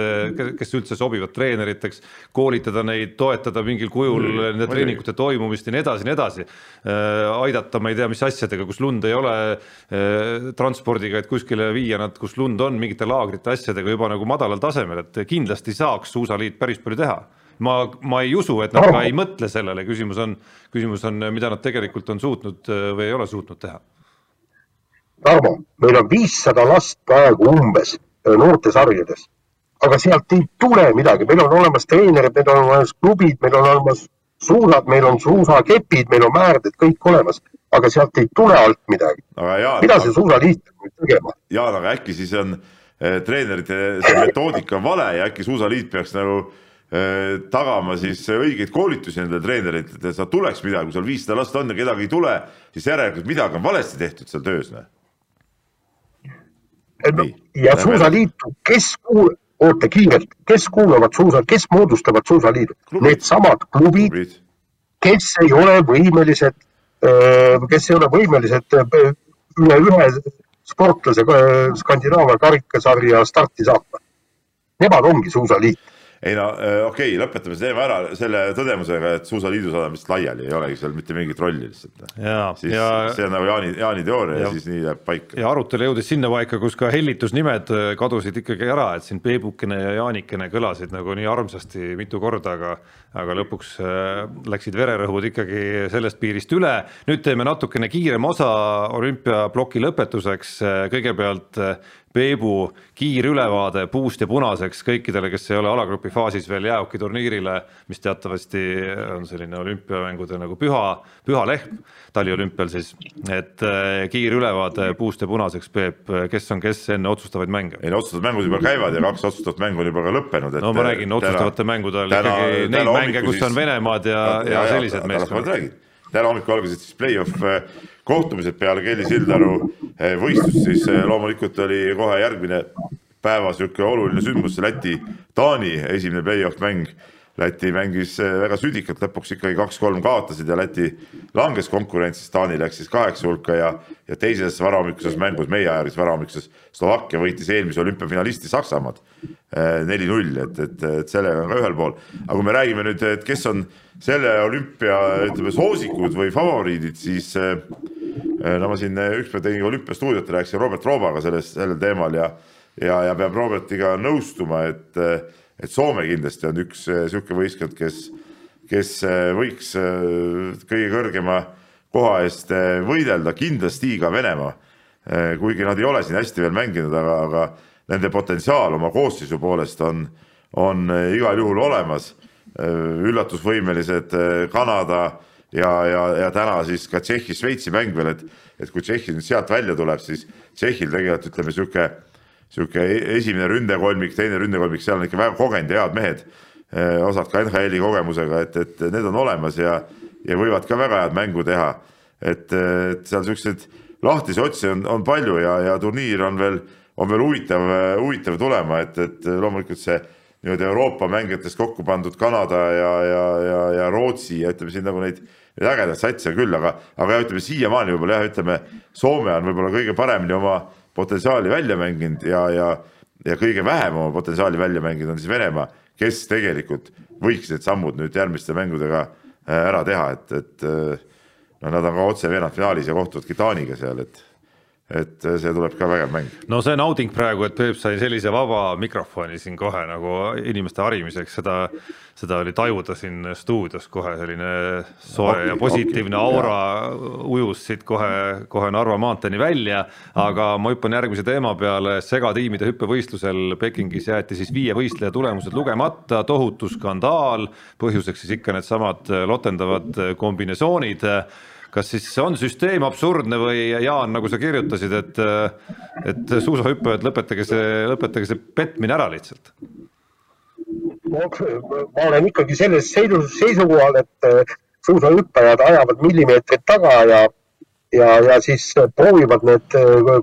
kes üldse sobivad treeneriteks, koolitada neid, toetada mingil kujul mm, nende treeningute toimumist ja nii edasi, nii edasi. aidata, ma ei tea, mis asjadega, kus lund ei ole, transpordiga, et kuskile viia nad, kus lund on, mingite laagrite asjadega juba nagu madalal tasemel, et kindlasti saaks Suusaliit päris palju teha ma, ma ei usu, et nad ka ei mõtle sellele, küsimus on, küsimus on, mida nad tegelikult on suutnud äh, või ei ole suutnud teha. Tarmo, meil on viissada last praegu umbes äh, noortesarjades, aga sealt ei tule midagi, meil on olemas treenerid, meil on olemas klubid, meil on olemas suusad, meil on suusakepid, meil on määrded kõik olemas, aga sealt ei tule alt midagi. mida see suusaliit peab nüüd tegema? Jaan, aga äkki siis on äh, treenerite see metoodika vale ja äkki suusaliit peaks nagu Äh, tagama siis õigeid koolitusi nendele treeneritele, et sealt tuleks midagi, kui seal viissada last on ja kedagi ei tule, siis järelikult midagi on valesti tehtud seal töös. No, ja suusaliitu, kes kuul-, oota kiirelt, kes kuuluvad suusa, kes moodustavad suusaliidu? Needsamad klubid, klubid., kes ei ole võimelised, äh, kes ei ole võimelised äh, üle ühe sportlase Skandinaavia karikasarja starti saatma. Nemad ongi suusaliit ei no äh, okei okay,, lõpetame selle teema ära selle tõdemusega, et suusaliidus oleme vist laiali, ei olegi seal mitte mingit rolli lihtsalt. siis ja, see on nagu Jaani, Jaani teooria ja, ja siis nii jääb paika. ja arutelu jõudis sinna paika, kus ka hellitusnimed äh, kadusid ikkagi ära, et siin Peebukene ja Jaanikene kõlasid nagu nii armsasti mitu korda, aga aga lõpuks äh, läksid vererõhud ikkagi sellest piirist üle. nüüd teeme natukene kiirema osa olümpiaploki lõpetuseks, kõigepealt Peebu kiirülevaade puust ja punaseks kõikidele, kes ei ole alagrupi faasis veel jäähokiturniirile, mis teatavasti on selline olümpiamängude nagu püha, püha lehm taliolümpial siis, et äh, kiirülevaade puust ja punaseks, Peep, kes on kes enne otsustavaid mänge? ei no otsustavad mängud juba käivad ja kaks otsustavat mängu on juba ka lõppenud. no ma räägin otsustavate mängude all ikkagi neid mänge, kus on Venemaad ja, ja, ja sellised meeskonnad. täna hommikul algasid siis play-off äh, kohtumised peale Kelly Sildaru eh, võistlust, siis eh, loomulikult oli kohe järgmine päeva sihuke oluline sündmus, Läti-Taani esimene play-off mäng. Läti mängis eh, väga südikalt, lõpuks ikkagi kaks-kolm kaotasid ja Läti langes konkurentsis, Taani läks siis kaheksa hulka ja, ja teises varahommikuses mängus, meie ajalises varahommikuses Slovakkia võitis eelmise olümpiafinalisti Saksamaad neli-null, et, et, et sellega on ka ühel pool. aga kui me räägime nüüd, et kes on selle olümpia, ütleme, soosikud või favoriidid, siis Äh, no ma siin ükspäev tegin olümpiastuudiot, rääkisin Robert Roobaga sellest, sellel teemal ja ja, ja peab Robertiga nõustuma, et, et Soome kindlasti on üks äh, sihuke võistkond, kes, kes võiks kõige kõrgema koha eest võidelda, kindlasti ka Venemaa. kuigi nad ei ole siin hästi veel mänginud, aga, aga nende potentsiaal oma koosseisu poolest on, on igal juhul olemas. üllatusvõimelised Kanada ja, ja, ja täna siis ka Tšehhi-Šveitsi mäng veel, et, et kui Tšehhi nüüd sealt välja tuleb, siis Tšehhil tegelikult ütleme sihuke, sihuke esimene ründekolmik, teine ründekolmik, seal on ikka väga kogenud ja head mehed. Eh, osad ka NHL-i kogemusega, et, et need on olemas ja, ja võivad ka väga head mängu teha. et, et seal siukseid lahtisi otsi on, on palju ja, ja turniir on veel, on veel huvitav, huvitav tulema, et, et loomulikult see nii-öelda Euroopa mängijatest kokku pandud Kanada ja, ja, ja, ja Rootsi ja ütleme siin nagu neid, neid ägedaid satse küll, aga, aga ütleme siiamaani võib-olla jah, ütleme Soome on võib-olla kõige paremini oma potentsiaali välja mänginud ja, ja, ja kõige vähem oma potentsiaali välja mänginud on siis Venemaa, kes tegelikult võiks need sammud nüüd järgmiste mängudega äh, ära teha, et, et äh, no nad on ka otse veerandfinaalis ja kohtuvadki Taaniga seal, et et see tuleb ka vägev mäng. no see nauding praegu, et Peep sai sellise vaba mikrofoni siin kohe nagu inimeste harimiseks, seda, seda oli tajuda siin stuudios kohe selline soe okay, ja positiivne okay, aura jah. ujus siit kohe, kohe Narva maanteeni välja. aga ma hüppan järgmise teema peale, segatiimide hüppevõistlusel Pekingis jäeti siis viie võistleja tulemused lugemata, tohutu skandaal, põhjuseks siis ikka needsamad lotendavad kombinesoonid kas siis on süsteem absurdne või Jaan, nagu sa kirjutasid, et, et suusahüppajad, lõpetage see, lõpetage see petmine ära lihtsalt? ma olen ikkagi selles seisukohal, et suusahüppajad ajavad millimeetrit taga ja ja, ja siis proovivad need äh,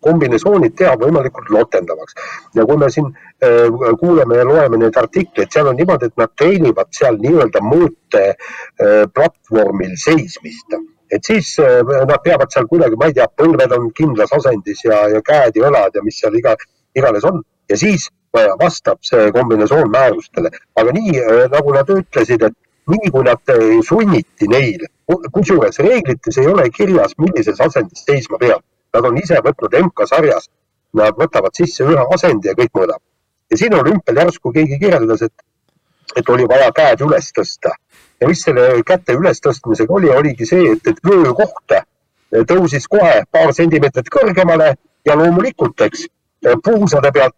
kombinesoonid teha võimalikult lotendavaks. ja kui me siin äh, kuuleme ja loeme neid artikleid, seal on niimoodi, et nad treenivad seal nii-öelda mõõteplatvormil äh, seismist et siis nad peavad seal kuidagi, ma ei tea, põlved on kindlas asendis ja, ja käed ja õlad ja mis seal iga, iganes on ja siis vastab see kombinatsioon määrustele. aga nii nagu nad ütlesid, et nii kui nad sunniti neile, kusjuures reeglites ei ole kirjas, millises asendis seisma peab. Nad on ise võtnud MK-sarjas, nad võtavad sisse ühe asendi ja kõik mõõdab. ja siin olümpial järsku keegi kirjeldas, et, et oli vaja käed üles tõsta. ja mis selle käte ülestõstmisega oli, oligi see, et, et vöökoht tõusis kohe paar sentimeetrit kõrgemale ja loomulikult, eks, puusade pealt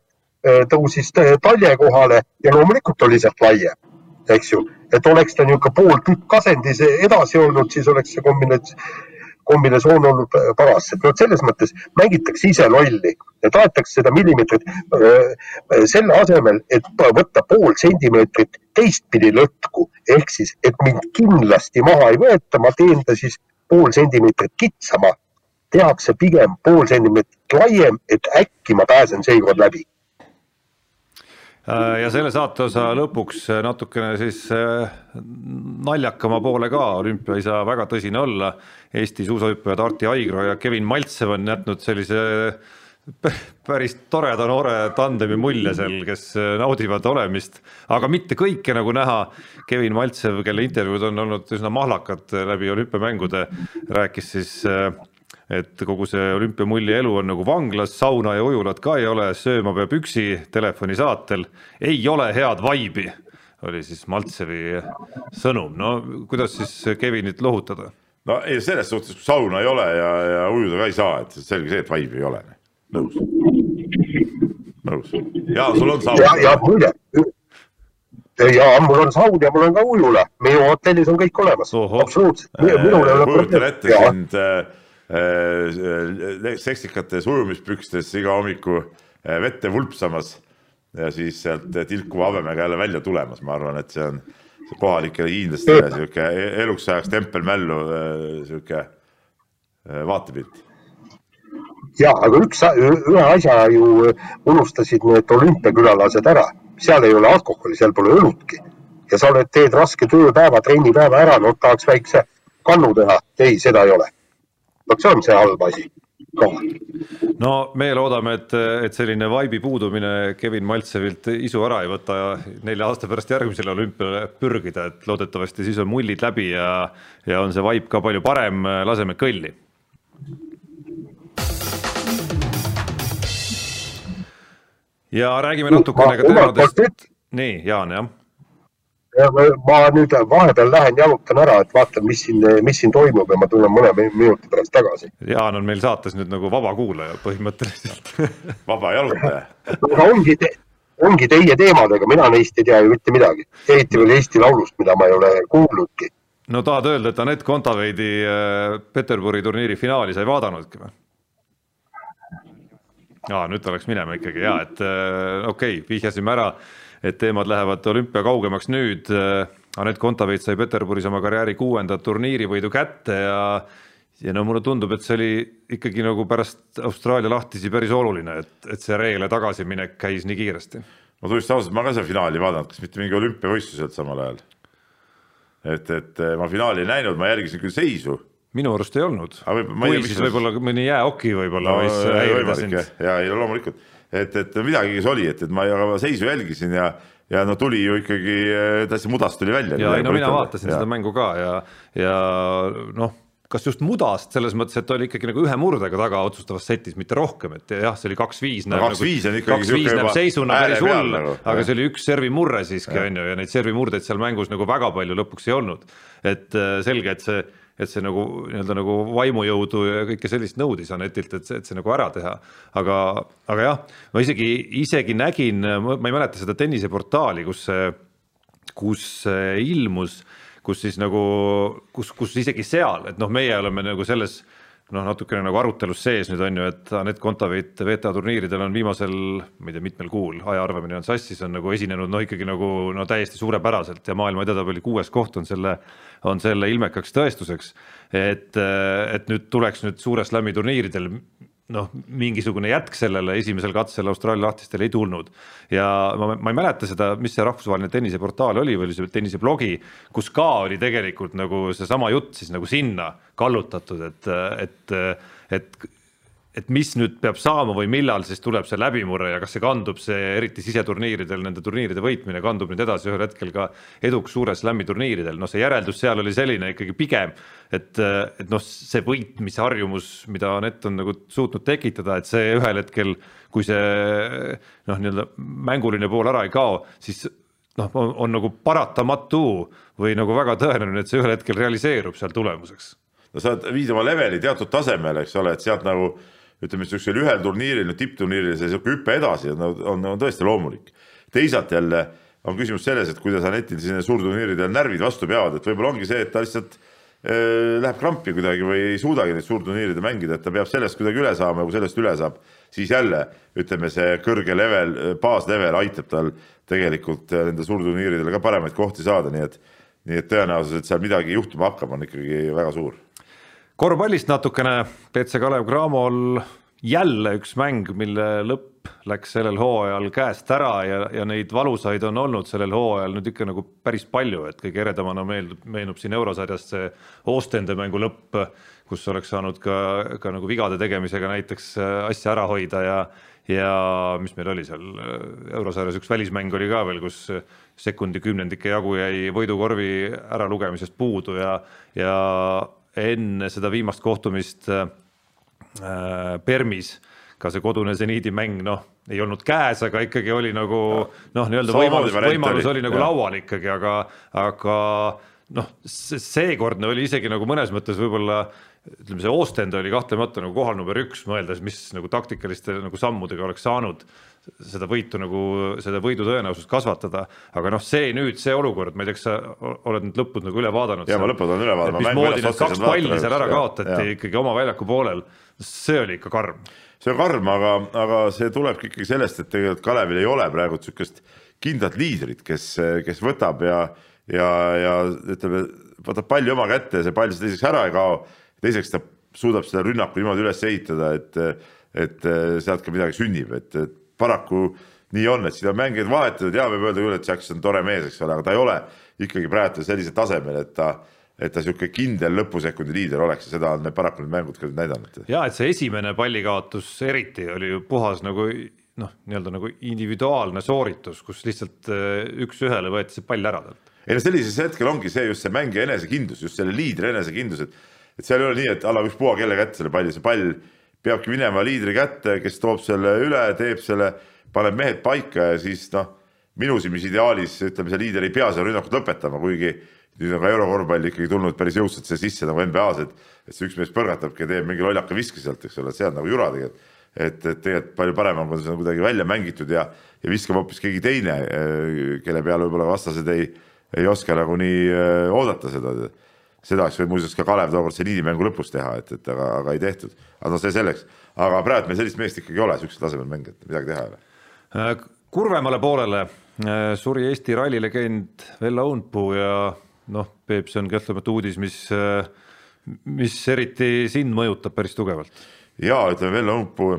tõusis talje kohale ja loomulikult oli sealt laiem eks ju, et oleks ta niisugune pool tükk asendis edasi olnud, siis oleks see kombinatsioon, kombinatsioon olnud paras, et noh, selles mõttes mängitakse ise lolli ja tahetakse seda millimeetrit äh, selle asemel, et võtta pool sentimeetrit teistpidi lõtku, ehk siis, et mind kindlasti maha ei võeta, ma teen ta siis pool sentimeetrit kitsama, tehakse pigem pool sentimeetrit laiem, et äkki ma pääsen seekord läbi ja selle saateosa lõpuks natukene siis äh, naljakama poole ka, olümpia ei saa väga tõsine olla. Eesti suusahüppajad Arti Aigro ja Kevin Maltsev on jätnud sellise päris toreda noore tandemi mulje seal, kes naudivad olemist, aga mitte kõike nagu näha. Kevin Maltsev, kelle intervjuud on olnud üsna mahlakad läbi olümpiamängude, rääkis siis äh, et kogu see olümpiamulli elu on nagu vanglas, sauna ja ujulat ka ei ole, sööma peab üksi telefoni saatel, ei ole head vaibi, oli siis Maltsevi sõnum, no kuidas siis Kevinit lohutada? no ei, selles suhtes, kui sauna ei ole ja, ja ujuda ka ei saa, et selge see, et vaibi ei ole, nõus. nõus, ja sul on saun. ja, ja muide, ja mul on saun ja mul on ka ujula, minu hotellis on kõik olemas, absoluutselt. ole kujutan ette sind äh, Äh, seksikates ujumispükstes iga hommiku äh, vette vulpsamas ja siis sealt tilkuva habemega jälle välja tulemas, ma arvan, et see on kohalikele hiinlastele sihuke eluks ajaks tempelmällu äh, sihuke vaatepilt. ja, aga üks, ühe asja ju unustasid need olümpiakülalased ära, seal ei ole alkoholi, seal pole õlutki ja sa oled, teed raske tööpäeva, trennipäeva ära, no tahaks väikse kannu teha, ei, seda ei ole see on see halb asi no me loodame, et, et selline vaibi puudumine Kevin Maltsevilt isu ära ei võta ja nelja aasta pärast järgmisele olümpiale pürgida, et loodetavasti siis on mullid läbi ja, ja on see vaip ka palju parem, laseme kõlli. ja räägime natukene ka teemadest. nii, Jaan, jah ma nüüd vahepeal lähen jalutan ära, et vaatan, mis siin, mis siin toimub ja ma tulen mõne minuti pärast tagasi. Jaan on meil saates nüüd nagu vaba kuulaja põhimõtteliselt [laughs] vaba jalutaja aga ongi te,, ongi teie teemadega, mina neist ei tea ju mitte midagi, eriti veel Eesti Laulust, mida ma ei ole kuulnudki. no tahad öelda, et Anett Kontaveidi äh, Peterburi turniiri finaali sa ei vaadanudki või? aa, nüüd ta läks minema ikkagi ja et äh, okei okay,, vihjasime ära et teemad lähevad olümpia kaugemaks nüüd. Anett Kontaveit sai Peterburis oma karjääri kuuenda turniirivõidu kätte ja ja no mulle tundub, et see oli ikkagi nagu pärast Austraalia lahtisi päris oluline, et, et see reegele tagasiminek käis nii kiiresti. ma tunnistan ausalt, ma ka seda finaali ei vaadanud, kas mitte mingi olümpiavõistluselt samal ajal. et, et ma finaali ei näinud, ma jälgisin küll seisu minu arust ei olnud. või siis võib-olla mõni jääoki võib-olla no, võis häirida sind. ja ei no loomulikult et, et midagi siis oli, et, et ma, seisu jälgisin ja, ja no tuli ju ikkagi täitsa mudast tuli välja. ja ei no mina vaatasin ja. seda mängu ka ja, ja noh kas just mudast selles mõttes, et oli ikkagi nagu ühe murdega taga otsustavas setis, mitte rohkem, et jah, see oli kaks-viis. no kaks-viis nagu, on ikkagi. kaks-viis näeb seisuna päris hull nagu,, aga see oli üks servimurre siiski on ju ja neid servimurdeid seal mängus nagu väga palju lõpuks ei olnud. et äh, selge, et see et see nagu nii-öelda nagu vaimujõudu ja kõike sellist nõudis Anetilt, et et see nagu ära teha. aga, aga jah, ma isegi, isegi nägin, ma ei mäleta seda tenniseportaali, kus kus ilmus, kus siis nagu, kus, kus isegi seal, et noh, meie oleme nagu selles noh, natukene nagu arutelus sees nüüd on ju, et Anett Kontaveit VTA turniiridel on viimasel, ma ei tea, mitmel kuul, aja arvamine on sassis, on nagu esinenud noh, ikkagi nagu no täiesti suurepäraselt ja maailma edetabeli kuues koht on selle on selle ilmekaks tõestuseks, et, et nüüd tuleks nüüd suure slam'i turniiridel noh, mingisugune jätk sellele esimesel katsel Austraalia lahtistel ei tulnud. ja ma, ma ei mäleta seda, mis see rahvusvaheline tenniseportaal oli või oli see tenniseblogi, kus ka oli tegelikult nagu seesama jutt siis nagu sinna kallutatud, et, et, et et mis nüüd peab saama või millal siis tuleb see läbimurre ja kas see kandub, see eriti siseturniiridel, nende turniiride võitmine kandub nüüd edasi ühel hetkel ka eduks suure slam'i turniiridel, noh, see järeldus seal oli selline ikkagi pigem, et, et noh, see võitmisharjumus, mida Anett on nagu suutnud tekitada, et see ühel hetkel, kui see noh, nii-öelda mänguline pool ära ei kao, siis noh, on nagu paratamatu või nagu väga tõenäoline, et see ühel hetkel realiseerub seal tulemuseks. no sa viid oma leveli teatud tasemele, eks ole, et sealt nagu ütleme, niisugusel ühel turniiril, tippturniiril see niisugune hüpe edasi on, on, on tõesti loomulik. teisalt jälle on küsimus selles, et kuidas Anetil siin suurturniiridel närvid vastu peavad, et võib-olla ongi see, et ta lihtsalt äh, läheb krampi kuidagi või ei suudagi neid suurturniiride mängida, et ta peab sellest kuidagi üle saama ja kui sellest üle saab, siis jälle ütleme, see kõrge level, baaslevel aitab tal tegelikult äh, nende suurturniiridel ka paremaid kohti saada, nii et nii et tõenäosus, et seal midagi juhtuma hakkab, on ikkagi väga suur korvpallist natukene, BC Kalev Cramol jälle üks mäng, mille lõpp läks sellel hooajal käest ära ja, ja neid valusaid on olnud sellel hooajal nüüd ikka nagu päris palju, et kõige eredamana meeldub, meenub siin eurosarjast see Ostende mängu lõpp, kus oleks saanud ka, ka nagu vigade tegemisega näiteks äh, asja ära hoida ja ja mis meil oli seal eurosarjas, üks välismäng oli ka veel, kus sekundi kümnendike jagu jäi võidukorvi äralugemisest puudu ja, ja enne seda viimast kohtumist äh, Permis ka see kodune seniidi mäng, noh, ei olnud käes, aga ikkagi oli nagu noh, nii-öelda võimalus, võimalus oli, oli nagu ja. laual ikkagi, aga, aga noh, seekordne oli isegi nagu mõnes mõttes võib-olla ütleme, see Ostend oli kahtlemata nagu kohal number üks, mõeldes, mis nagu taktikaliste nagu sammudega oleks saanud seda võitu nagu, seda võidu tõenäosust kasvatada, aga noh, see nüüd, see olukord, ma ei tea, kas sa oled need lõpud nagu üle vaadanud? ja ma lõpud olen üle vaadanud. mismoodi need kaks palli seal ära kaotati ja. ikkagi oma väljaku poolel, see oli ikka karm. see on karm, aga, aga see tulebki ikkagi sellest, et tegelikult Kalevil ei ole praegu niisugust kindlat liidrit, kes, kes võtab ja, ja, ja ütleme, võtab palli oma kätte ja see pall siis teiseks ära ei kao teiseks ta suudab seda rünnaku niimoodi üles ehitada, et, et sealt ka midagi sünnib, et, et paraku nii on, et siin on mängijaid vahetatud ja võib öelda küll, et Jackson on tore mees, eks ole, aga ta ei ole ikkagi praegu sellisel tasemel, et ta et ta niisugune kindel lõpusekundi liider oleks ja seda on paraku need mängud ka näidanud. ja et see esimene pallikaotus eriti oli ju puhas nagu noh, nii-öelda nagu individuaalne sooritus, kus lihtsalt äh, üks-ühele võeti see pall ära talt. ei no sellises hetkel ongi see just see mängija enesekindlus, just selle liidri enesekindlus, et et seal ei ole nii, et annab ükspuha kelle kätte selle palli, see pall peabki minema liidri kätte, kes toob selle üle, teeb selle, paneb mehed paika ja siis noh, minu silmis ideaalis ütleme, see liider ei pea seda rünnakut lõpetama, kuigi nüüd on ka eurokorvpall ikkagi tulnud päris jõudsalt siia sisse nagu NBA-s, et, et see üks mees põrgatabki ja teeb mingi lollaka viske sealt, eks ole, see on nagu jura tegelikult. et, et tegelikult palju parem on, kui see on kuidagi välja mängitud ja, ja viskab hoopis keegi teine, kelle peale võib-olla vastased ei, ei oska nagu nii äh, oodata seda seda oleks võinud muuseas ka Kalev tookord seniidi mängu lõpus teha, et, et aga, aga ei tehtud. aga noh, see selleks, aga praegu meil sellist meest ikkagi ei ole, niisugusel tasemel mängijat, midagi teha ei ole. Äh, kurvemale poolele äh, suri Eesti rallilegend Vello Õunpuu ja noh, Peep, see on kahtlemata uudis, mis, äh, mis eriti sind mõjutab päris tugevalt. ja ütleme, Vello Õunpuu,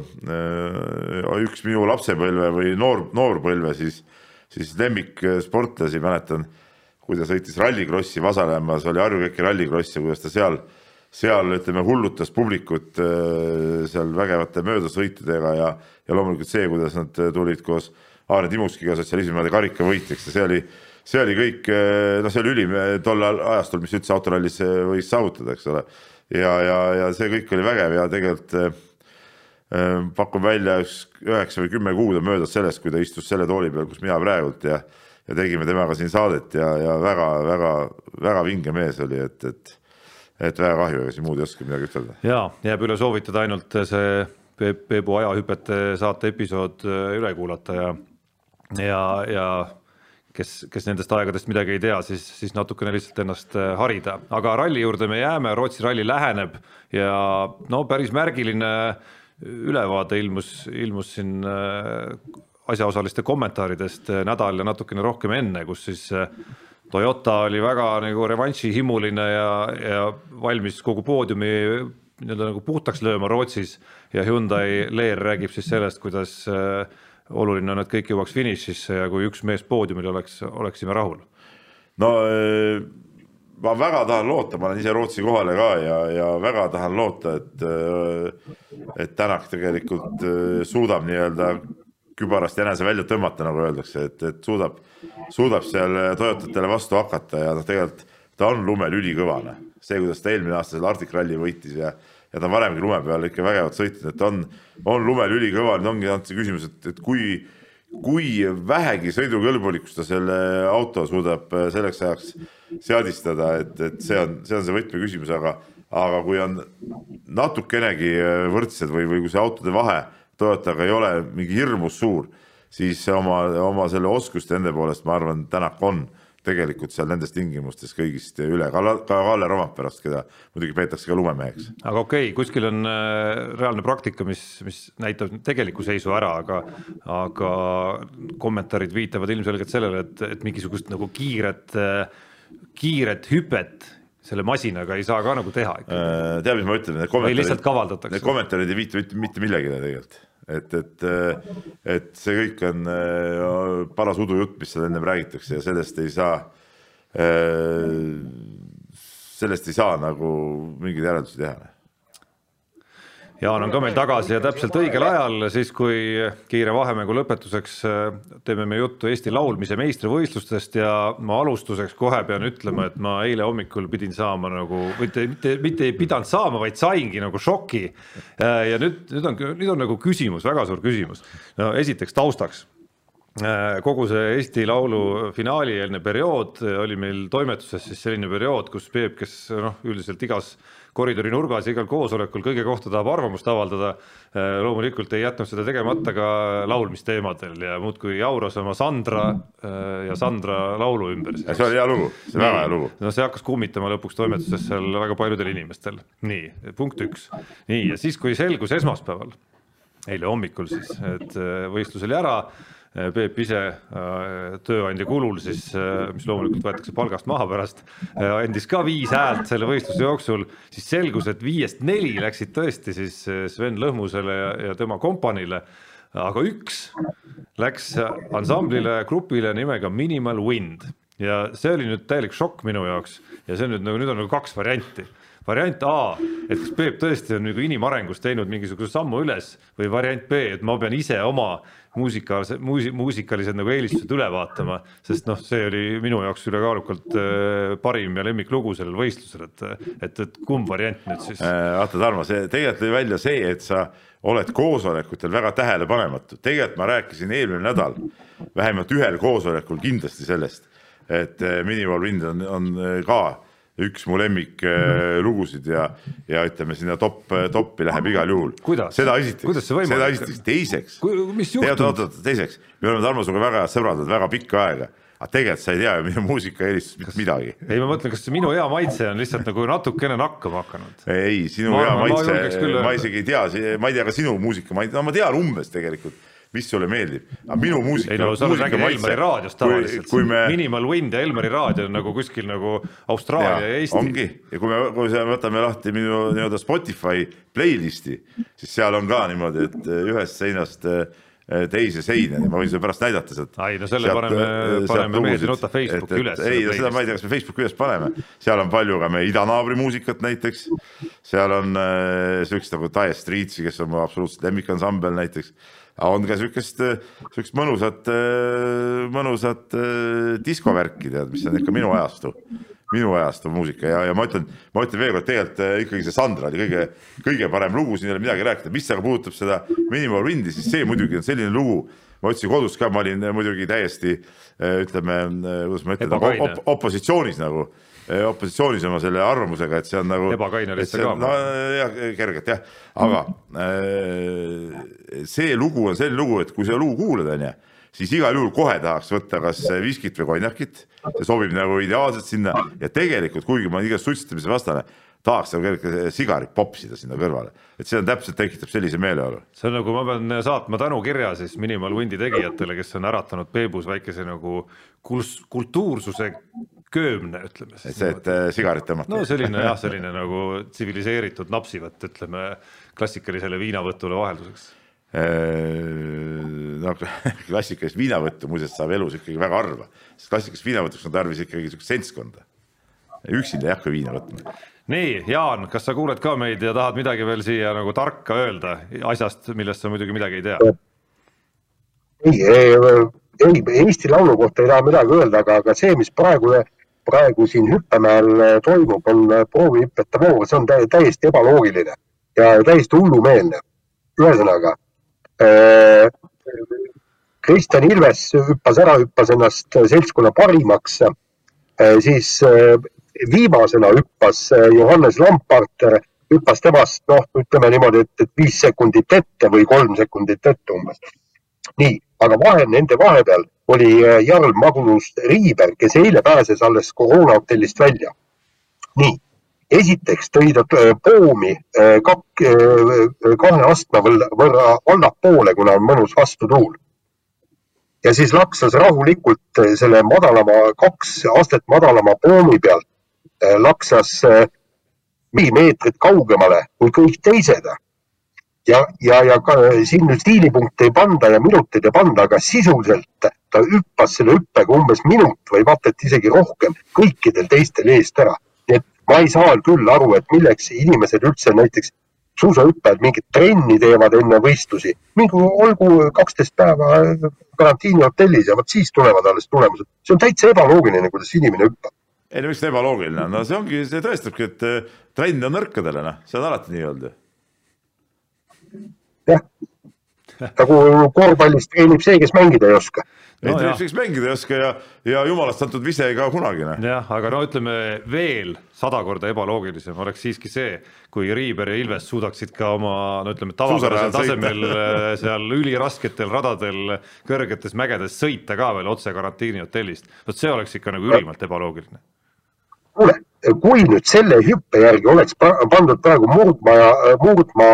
üks minu lapsepõlve või noor, noorpõlve siis, siis lemmiksportlasi, mäletan kui ta sõitis rallikrossi Vasalemmas, oli Harju-Keki rallikross ja kuidas ta seal, seal ütleme, hullutas publikut äh, seal vägevate möödasõitudega ja, ja loomulikult see, kuidas nad tulid koos Aare Timuskiga sotsialismimaade karikavõitjaks ja see oli, see oli kõik, äh, noh, see oli ülim tol ajastul, mis üldse autorallis võis saavutada, eks ole. ja, ja, ja see kõik oli vägev ja tegelikult äh, pakun välja üks üheksa või kümme kuud on möödas sellest, kui ta istus selle tooli peal, kus mina praegult ja ja tegime temaga siin saadet ja, ja väga-väga-väga vinge mees oli, et, et et väga kahju, ega siin muud ei oska midagi ütelda. ja jääb üle soovitada ainult see Peebu ajahüpete saate episood äh, üle kuulata ja ja, ja kes, kes nendest aegadest midagi ei tea, siis, siis natukene lihtsalt ennast äh, harida, aga ralli juurde me jääme, Rootsi ralli läheneb ja no päris märgiline ülevaade ilmus, ilmus siin äh, asjaosaliste kommentaaridest eh, nädal ja natukene rohkem enne, kus siis eh, Toyota oli väga nagu revanšihimuline ja, ja valmis kogu poodiumi nii-öelda nagu puhtaks lööma Rootsis ja Hyundai Leer räägib siis sellest, kuidas äh, oluline on, et kõik jõuaks finišisse ja kui üks mees poodiumil oleks, oleksime rahul. no ma väga tahan loota, ma olen ise Rootsi kohale ka ja, ja väga tahan loota, et, et Tänak tegelikult suudab nii-öelda kübarast jänese välja tõmmata, nagu öeldakse, et, et suudab, suudab seal Toyotatele vastu hakata ja noh, tegelikult ta on lumel ülikõvane. see, kuidas ta eelmine aasta selle Arctic Rally võitis ja, ja ta on varemgi lume peal ikka vägevat sõitnud, et on, on lumel ülikõva, nüüd ongi ainult see küsimus, et, et kui, kui vähegi sõidukõlbulikkust ta selle auto suudab selleks ajaks seadistada, et, et see on, see on see võtmeküsimus, aga, aga kui on natukenegi võrdsed või, või kui see autode vahe Toyotaga ei ole mingi hirmus suur, siis oma, oma selle oskuste enda poolest ma arvan, Tänak on tegelikult seal nendes tingimustes kõigist üle, ka Kalle Romppärast, keda muidugi peetakse ka lumemeheks. aga okei okay,, kuskil on äh, reaalne praktika, mis, mis näitab tegeliku seisu ära, aga, aga kommentaarid viitavad ilmselgelt sellele, et, et mingisugust nagu kiiret, kiiret hüpet selle masinaga ei saa ka nagu teha ikka. Äh, tead, mis ma ütlen, need kommentaarid. Need kommentaarid ei viita mitte, mitte millegile tegelikult et, et, et see kõik on äh, paras udujutt, mis seal ennem räägitakse ja sellest ei saa, äh, sellest ei saa nagu mingeid järeldusi teha Jaan on ka meil tagasi ja täpselt õigel ajal, siis kui kiire vahemängu lõpetuseks äh, teeme me juttu Eesti laulmise meistrivõistlustest ja ma alustuseks kohe pean ütlema, et ma eile hommikul pidin saama nagu, mitte, mitte, mitte ei pidanud saama, vaid saingi nagu šoki. Äh, ja nüüd, nüüd on, nüüd on nagu küsimus, väga suur küsimus. no esiteks taustaks äh, kogu see Eesti Laulu finaali eelne periood oli meil toimetuses siis selline periood, kus Peep, kes noh, üldiselt igas koridori nurgas ja igal koosolekul kõige kohta tahab arvamust avaldada. Äh, loomulikult ei jätnud seda tegemata ka laulmisteemadel ja muudkui jauras oma Sandra äh, ja Sandra laulu ümber. see oli hea lugu, see on väga hea lugu. no see hakkas kummitama lõpuks toimetuses seal väga paljudel inimestel. nii, punkt üks. nii, ja siis, kui selgus esmaspäeval, eile hommikul siis, et äh, võistlus oli ära Peep ise äh, tööandja kulul siis, äh, mis loomulikult võetakse palgast maha pärast, andis ka viis häält selle võistluse jooksul, siis selgus, et viiest neli läksid tõesti siis Sven Lõhmusele ja, ja tema kompaniile, aga üks läks ansamblile, grupile nimega Minimal Wind. Ja see oli nüüd täielik šokk minu jaoks. Ja see on nüüd nagu, nüüd on nagu kaks varianti. Variant A, et kas Peep tõesti on nagu inimarengus teinud mingisuguse sammu üles või variant B, et ma pean ise oma muusikalise, muusi-, muusikalised nagu eelistused üle vaatama, sest noh, see oli minu jaoks ülekaalukalt äh, parim ja lemmiklugu sellel võistlusel, et, et, et kumb variant nüüd siis äh,? vaata Tarmo, see tegelikult tõi välja see, et sa oled koosolekutel väga tähelepanematu, tegelikult ma rääkisin eelmine nädal vähemalt ühel koosolekul kindlasti sellest, et äh, Minimal Wind on, on ka üks mu lemmiklugusid ja, ja ütleme sinna top, toppi läheb igal juhul. seda esiteks, seda esiteks, teiseks. mis juhtub? teiseks, me oleme Tarmo sinuga väga head sõbrad olnud väga pikka aega aga tegelikult sa ei tea ju minu muusikaeelistust mitte midagi. ei, ma mõtlen, kas minu hea maitse on lihtsalt nagu natukene nakkama hakanud? ei, sinu ma, hea ma, maitse, ma isegi ei tea, ma ei tea ka sinu muusika, ma ei tea, no ma tean umbes tegelikult mis sulle meeldib, aga minu muusika. ei no sa räägid Elmari raadiost tavaliselt, me... Minimal Wind ja Elmari raadio on nagu kuskil nagu Austraalia ja, ja Eesti. ongi ja kui me, kui me võtame lahti minu nii-öelda Spotify playlist'i, siis seal on ka niimoodi, et ühest seinast äh, teise seina, ma võin sulle pärast näidata sealt. ai no selle sealt, paneme, äh, paneme mehed ei nuta Facebooki üles. ei no seda ma ei tea, kas me Facebooki üles paneme, seal on palju ka meie idanaabri muusikat näiteks, seal on äh, siukest nagu Dire Streetsi, kes on mu absoluutselt lemmikansambel näiteks on ka siukest, siukest mõnusat, mõnusat diskovärki tead, mis on ikka minu ajastu, minu ajastu muusika. Ja, ja ma ütlen, ma ütlen veelkord, tegelikult eh, ikkagi see Sandra oli kõige, kõige parem lugu, siin ei ole midagi rääkida, mis aga puudutab seda Minimal Windi, siis see muidugi on selline lugu, ma ütlesin kodus ka, ma olin muidugi täiesti ütleme, kuidas ma ütlen, op opositsioonis nagu opositsioonis oma selle arvamusega, et see on nagu. ebakaine olid sa ka. no jah, kergelt jah, aga äh, see lugu on selline lugu, et kui seda lugu kuulad, onju, siis igal juhul kohe tahaks võtta kas viskit või konjakit, see sobib nagu ideaalselt sinna ja tegelikult, kuigi ma igast suitsetamise vastane tahaks nagu kergelt sigarit popsida sinna kõrvale, et see on täpselt, tekitab sellise meeleolu. see on nagu, ma pean saatma tänukirja siis Minimal Windi tegijatele, kes on äratanud Peebus väikese nagu kultuursuse köömne, ütleme siis. see, et äh, sigaret tõmmata. no selline jah, selline nagu tsiviliseeritud napsivõtt, ütleme klassikalisele viinavõtule vahelduseks. Äh, no [laughs] klassikalist viinavõttu muuseas saab elus ikkagi väga harva, sest klassikalist viinavõtuks on tarvis ikkagi siukest seltskonda. üksinda ei hakka viina võtma. nii, Jaan, kas sa kuuled ka meid ja tahad midagi veel siia nagu tarka öelda asjast, millest sa muidugi midagi ei tea? ei, ei, Eesti Laulu kohta ei taha midagi öelda, aga, aga see, mis praegu praegu siin Hüppemäel äh, toimub, on äh, proovihüpete voor, see on täiesti ebaloogiline ja täiesti hullumeelne. ühesõnaga äh,, Kristjan Ilves hüppas ära, hüppas ennast seltskonna parimaks äh,, siis äh, viimasena hüppas äh, Johannes Lampart, hüppas temast, noh, ütleme niimoodi, et, et viis sekundit ette või kolm sekundit ette umbes. nii, aga vahe nende vahepeal oli äh, Jarl Magnus Riiber, kes eile pääses alles koroonahotellist välja. nii, esiteks tõi ta äh, poomi äh, kak, kahe astme võrra allapoole, kuna on mõnus vastutuul. ja siis laksas rahulikult selle madalama, kaks astet madalama poomi pealt, laksas neli meetrit kaugemale kui kõik teised ja, ja, ja ka siin nüüd stiilipunkte ei panda ja minuteid ei panda, aga sisuliselt ta hüppas selle hüppega umbes minut või vaata et isegi rohkem kõikidel teistel eest ära. nii et ma ei saa küll aru, et milleks inimesed üldse näiteks suusahüppajad mingit trenni teevad enne võistlusi, mingu olgu kaksteist päeva karantiini hotellis ja vot siis tulevad alles tulemused. see on täitsa ebaloogiline, kuidas inimene hüppab. ei no miks ta ebaloogiline on, no see ongi, see tõestabki, et eh, trenn on nõrkadele, noh, see on alati nii olnud ju. Jah, nagu korvpallis treenib see, kes mängida ei oska ei no, treenib, kes mängida ei oska ja, ja jumalast antud vise ka kunagi. noh. jah, aga no ütleme veel sada korda ebaloogilisem oleks siiski see, kui Riiber ja Ilves suudaksid ka oma no ütleme tavapärasel tasemel äh, seal ülirasketel radadel kõrgetes mägedes sõita ka veel otse karantiinihotellist. vot see oleks ikka nagu ülimalt ebaloogiline. kuule, kui nüüd selle hüppe järgi oleks pandud praegu murdma ja murdma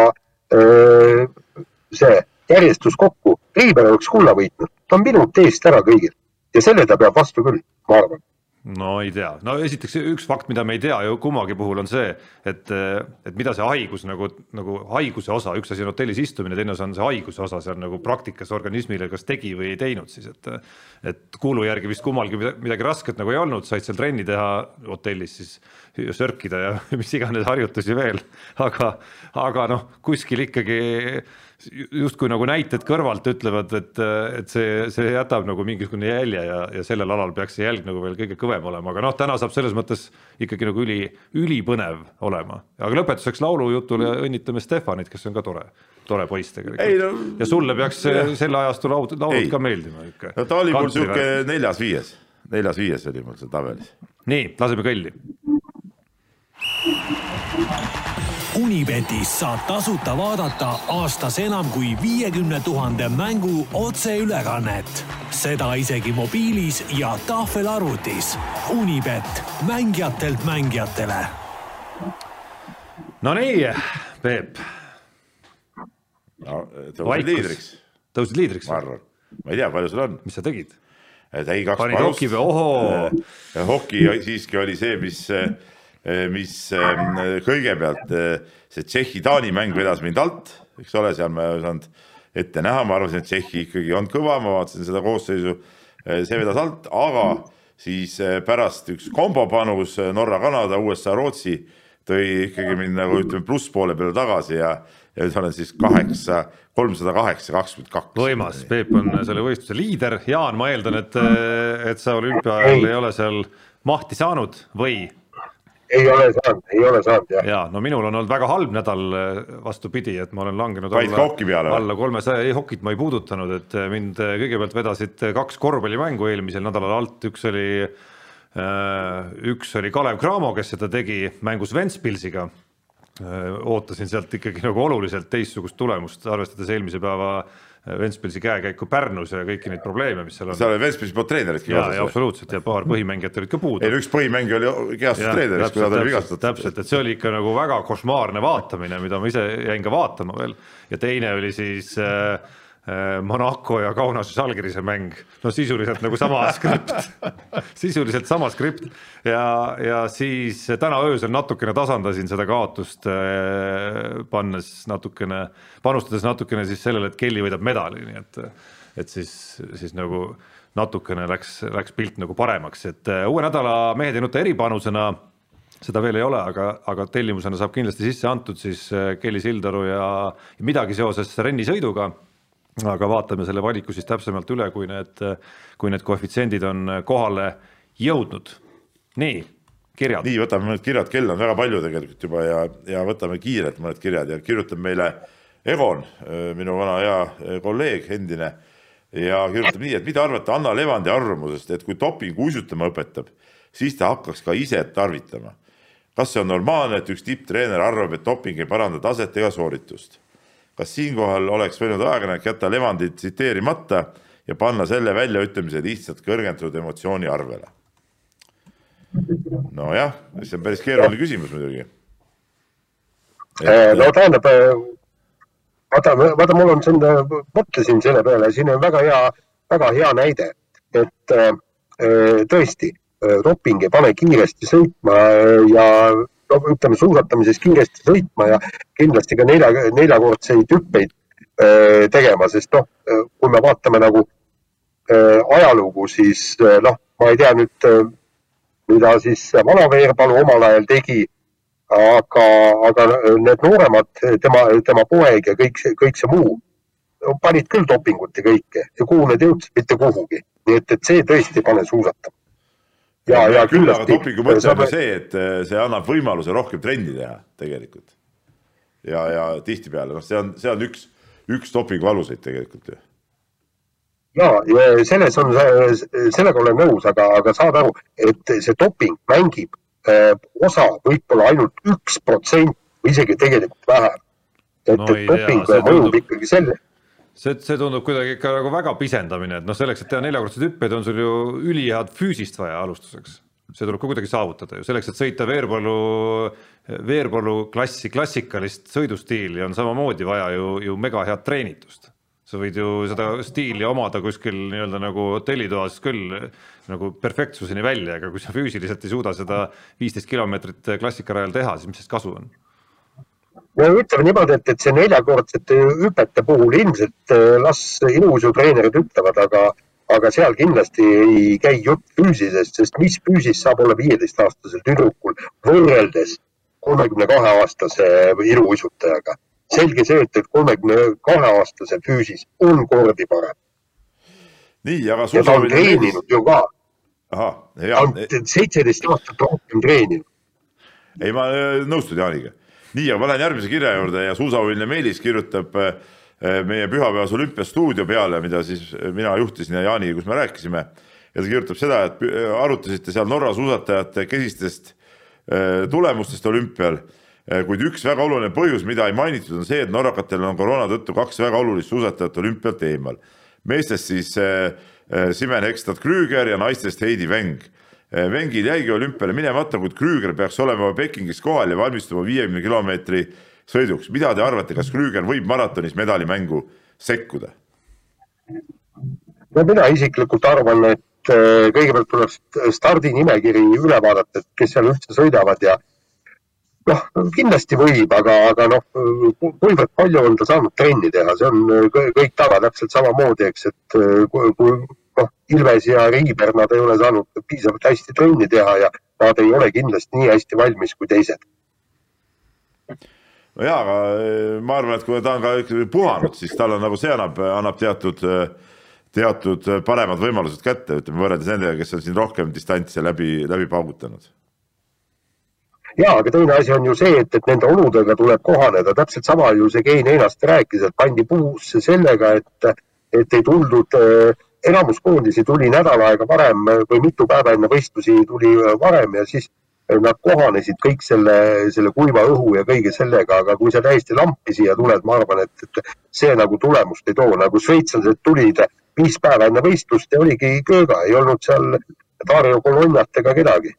see järjestus kokku, Riiber oleks kulla võitnud, ta on minut eest ära kõigil. Ja selle ta peab vastu küll, ma arvan no ei tea, no esiteks üks fakt, mida me ei tea ju kummagi puhul on see, et, et mida see haigus nagu, nagu haiguse osa, üks asi on hotellis istumine, teine osa on see haiguse osa, see on nagu praktikas organismile kas tegi või ei teinud siis, et et kuulu järgi vist kummalgi midagi rasket nagu ei olnud, said seal trenni teha hotellis siis sörkida ja [laughs] mis iganes harjutusi veel, aga, aga noh, kuskil ikkagi justkui nagu näited kõrvalt ütlevad, et, et see, see jätab nagu mingisugune jälje ja, ja sellel alal peaks see jälg nagu veel kõige kõvem olema, aga noh, täna saab selles mõttes ikkagi nagu üli, ülipõnev olema. aga lõpetuseks laulujutule õnnitleme Stefanit, kes on ka tore, tore poiss tegelikult. No, ja sulle peaks jah. selle ajastu laud, laulud ka meeldima ikka. no ta oli mul sihuke neljas-viies, neljas-viies oli mul seal tabelis. nii, laseme kõlli Unibetis saab tasuta vaadata aastas enam kui viiekümne tuhande mängu otseülekannet. seda isegi mobiilis ja tahvelarvutis. Unibet, mängijatelt mängijatele. Nonii, Peep. no tõusid liidriks. tõusid liidriks? ma arvan, ma ei tea, palju sul on. mis sa tegid? täi kaks panid hoki või, ohoo. hoki siiski oli see, mis Eh, mis ehm, kõigepealt eh, see Tšehhi-Taani mäng vedas mind alt, eks ole, seal ma ei osanud ette näha, ma arvasin, et Tšehhi ikkagi on kõva, ma vaatasin seda koosseisu, eh, see vedas alt, aga siis pärast üks kombopanus Norra-Kanada, USA-Rootsi tõi ikkagi mind nagu ütleme plusspoole peale tagasi ja, ja nüüd olen siis kaheksa, kolmsada kaheksa, kakskümmend kaks. võimas, Peep on selle võistluse liider, Jaan, ma eeldan, et, et sa olümpia ajal ei ole seal mahti saanud või ei ole saanud, ei ole saanud jah. ja no minul on olnud väga halb nädal, vastupidi, et ma olen langenud vaid hoki peale või? alla kolmesaja, ei hokit ma ei puudutanud, et mind kõigepealt vedasid kaks korvpallimängu eelmisel nädalal alt, üks oli äh, üks oli Kalev Cramo, kes seda tegi mängus Ventspilsiga. Äh, ootasin sealt ikkagi nagu oluliselt teistsugust tulemust, arvestades eelmise päeva Ventspilsi käekäiku Pärnus ja kõiki neid probleeme, mis seal on. seal oli Ventspilsi poolt treeneritki kaasas. absoluutselt ja paar põhimängijat olid ka puudu. ei no üks põhimängija oli kehastus treeneriks, kui ta oli vigastatud. täpselt, et see oli ikka nagu väga košmaarne vaatamine, mida ma ise jäin ka vaatama veel ja teine oli siis Äh, Monaco ja Kaunase Žalgirise mäng, no sisuliselt nagu sama [laughs] skript. Sisuliselt sama skript. Ja, ja siis täna öösel natukene tasandasin seda kaotust, äh, pannes natukene, panustades natukene siis sellele, et Kelly võidab medali, nii et, et siis, siis nagu natukene läks, läks pilt nagu paremaks, et äh, uue nädala mehed ei nuta eripanusena. Seda veel ei ole, aga, aga tellimusena saab kindlasti sisse antud siis Kelly Sildaru ja midagi seoses rennisõiduga aga vaatame selle valiku siis täpsemalt üle, kui need, kui need koefitsiendid on kohale jõudnud. nii, kirjad. nii, võtame mõned kirjad, kell on väga palju tegelikult juba ja, ja võtame kiirelt mõned kirjad ja kirjutab meile Egon, minu vana hea kolleeg, endine ja kirjutab nii, et mida arvate Anna Levandi arvamusest, et kui doping uisutama õpetab, siis ta hakkaks ka ise tarvitama. kas see on normaalne, et üks tipptreener arvab, et doping ei paranda taset ega sooritust? Kas siinkohal oleks võinud ajakirjanik jätta Levandit tsiteerimata ja panna selle väljaütlemise lihtsalt kõrgendatud emotsiooni arvele? nojah, see on päris keeruline küsimus muidugi. Äh, no tähendab, äh, vaata, vaata, mul on siin, mõtlesin selle peale, siin on väga hea, väga hea näide, et äh, tõesti, doping ei pane kiiresti sõitma ja ütleme suusatamises kiiresti sõitma ja kindlasti ka nelja, neljakordseid hüppeid äh, tegema, sest noh, kui me vaatame nagu äh, ajalugu, siis äh, noh, ma ei tea nüüd, mida siis vana Veerpalu omal ajal tegi, aga, aga need nooremad, tema, tema poeg ja kõik see, kõik see muu, panid küll dopingut ja kõike ja kuhu need jõudsid, mitte kuhugi. nii et, et see tõesti ei pane suusatama ja, ja küll aga dopingu mõte on ju see, et eh, see annab võimaluse rohkem trenni teha tegelikult. ja, ja tihtipeale noh, see on, see on üks, üks dopingu aluseid tegelikult ju. ja, ja selles on, sellega olen nõus, aga, aga saad aru, et see doping mängib äh, osa võib-olla ainult üks protsent või isegi tegelikult vähem. et no,, et doping mõjub ikkagi selle see, see tundub kuidagi ikka nagu väga pisendamine, et noh, selleks, et teha neljakordseid hüppeid, on sul ju ülihead füüsist vaja alustuseks. see tuleb ka kuidagi saavutada ju, selleks, et sõita veerpallu, veerpallu klassi, klassikalist sõidustiili on samamoodi vaja ju, ju mega head treenitust. sa võid ju seda stiili omada kuskil nii-öelda nagu hotellitoas küll nagu perfektsuseni välja, aga kui sa füüsiliselt ei suuda seda viisteist kilomeetrit klassikarajal teha, siis mis sellest kasu on no ütleme niimoodi, et, et see neljakordsete hüpete puhul ilmselt äh, las iluuisutreenerid ütlevad, aga, aga seal kindlasti ei käi jutt füüsisest, sest mis füüsis saab olla viieteistaastasel tüdrukul võrreldes kolmekümne kahe aastase iluuisutajaga. selge see, et, et kolmekümne kahe aastase füüsis on kordi parem. nii, aga ja ta on treeninud ju ka. ta on seitseteist aastat rohkem treeninud. ei, ma äh, nõustun Jaaniga nii, aga ma lähen järgmise kirja juurde ja suusavõiline Meelis kirjutab äh, meie pühapäevase olümpiastuudio peale, mida siis mina juhtisin ja Jaani, kus me rääkisime. ja ta kirjutab seda, et äh, arutasite seal Norra suusatajate kesistest äh, tulemustest olümpial. kuid üks väga oluline põhjus, mida ei mainitud, on see, et norrakatel on koroona tõttu kaks väga olulist suusatajat olümpialt eemal. meestest siis Simen Hekstad Krüger ja naistest Heidi Veng Vengil jäigi olümpiale minemata, kuid Krüger peaks olema Pekingis kohal ja valmistuma viiekümne kilomeetri sõiduks. mida te arvate, kas Krüger võib maratonis medalimängu sekkuda? no mina isiklikult arvan, et äh, kõigepealt tuleb stardinimekiri üle vaadata, et kes seal üldse sõidavad ja noh, kindlasti võib, aga, aga noh, kuivõrd palju on ta saanud trenni teha, see on kõik taga täpselt samamoodi, eks, et kui, kui noh, Ilves ja Riiber, nad ei ole saanud piisavalt hästi trenni teha ja nad ei ole kindlasti nii hästi valmis kui teised. no ja, aga eh, ma arvan, et kui ta on ka puhanud, siis tal on nagu see annab, annab teatud, teatud paremad võimalused kätte, ütleme võrreldes nendega, kes on siin rohkem distantsi läbi, läbi paugutanud ja, aga teine asi on ju see, et, et nende oludega tuleb kohaneda, täpselt sama ju see Kein Einast rääkis, et pandi puusse sellega, et, et ei tuldud äh, enamus koondisi tuli nädal aega varem või mitu päeva enne võistlusi tuli varem ja siis nad kohanesid kõik selle, selle kuiva õhu ja kõige sellega, aga kui sa täiesti lampi siia tuled, ma arvan, et, et see nagu tulemust ei too, nagu šveitslased tulid viis päeva enne võistlust ja oligi kööga, ei olnud seal Dario Colonnat ega kedagi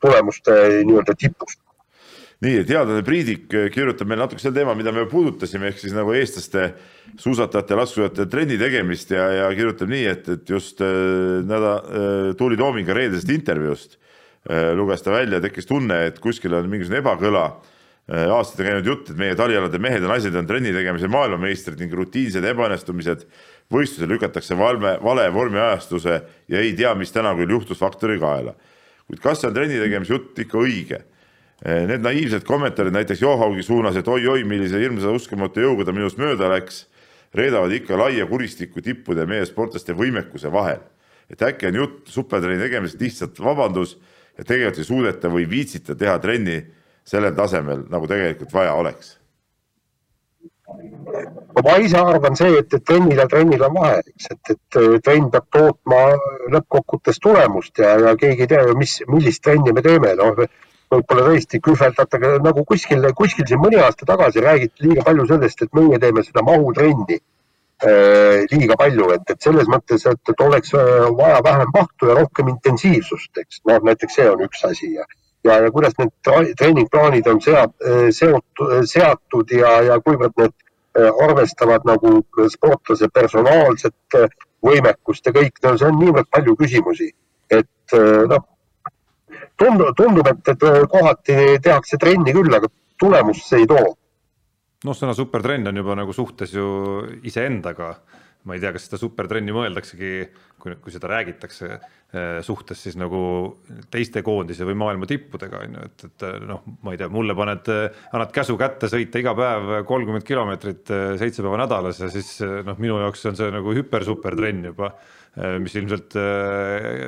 tulemuste nii-öelda tipust nii, teadlane Priidik äh, kirjutab meil natuke sel teemal, mida me puudutasime, ehk siis nagu eestlaste suusatajate ja laskesuusatajate trenni tegemist ja, ja kirjutab nii, et, et just äh, nädal äh,, Tuuli Toominga reedesest intervjuust luges ta välja, tekkis tunne, et kuskil on mingisugune ebakõla aastaid on käinud jutt, et meie talialade mehed ja naised on trenni tegemise maailmameistrid ning rutiinsed ebaõnnestumised võistlusel lükatakse valme, vale vormiajastuse ja ei tea, mis täna küll juhtus faktori kaela. kuid kas see on trenni tegemise jutt ikka õige? Eh, need naiivsed kommentaarid näiteks Johaugi suunas, et oi-oi, millise hirmsa uskumatu jõuga ta minust mööda läks, reedavad ikka laia kuristikku tippude meie sportlaste võimekuse vahel. et äkki on jutt supertrenni tegemisest lihtsalt vabandus ja tegelikult ei suudeta või viitsita teha trenni sellel tasemel, nagu tegelikult vaja oleks ma ise arvan see, et, et trennil ja trennil on vahe, eks, et, et trenn peab tootma lõppkokkuvõttes tulemust ja, ja keegi ei tea ju, mis, millist trenni me teeme, noh võib-olla tõesti kühveldatakse nagu kuskil, kuskil siin mõni aasta tagasi räägiti liiga palju sellest, et meie teeme seda mahutrenni äh, liiga palju, et, et selles mõttes, et, et oleks äh, vaja vähem mahtu ja rohkem intensiivsust, eks. Noh, näiteks see on üks asi ja ja, ja kuidas need treeningplaanid on seat, äh, seotud, seatud ja, ja kuivõrd need arvestavad nagu sportlase personaalset võimekust ja kõik, no see on niivõrd palju küsimusi, et noh, tundub, tundub, et, et kohati tehakse trenni küll, aga tulemust see ei too. noh, sõna supertrenn on juba nagu suhtes ju iseendaga ma ei tea, kas seda supertrenni mõeldaksegi, kui, kui seda räägitakse eh, suhtes siis nagu teiste koondise või maailma tippudega on ju, et, et noh, ma ei tea, mulle paned, annad käsu kätte sõita iga päev kolmkümmend kilomeetrit eh, seitse päeva nädalas ja siis eh, noh, minu jaoks on see nagu hüper-supertrenn juba mis ilmselt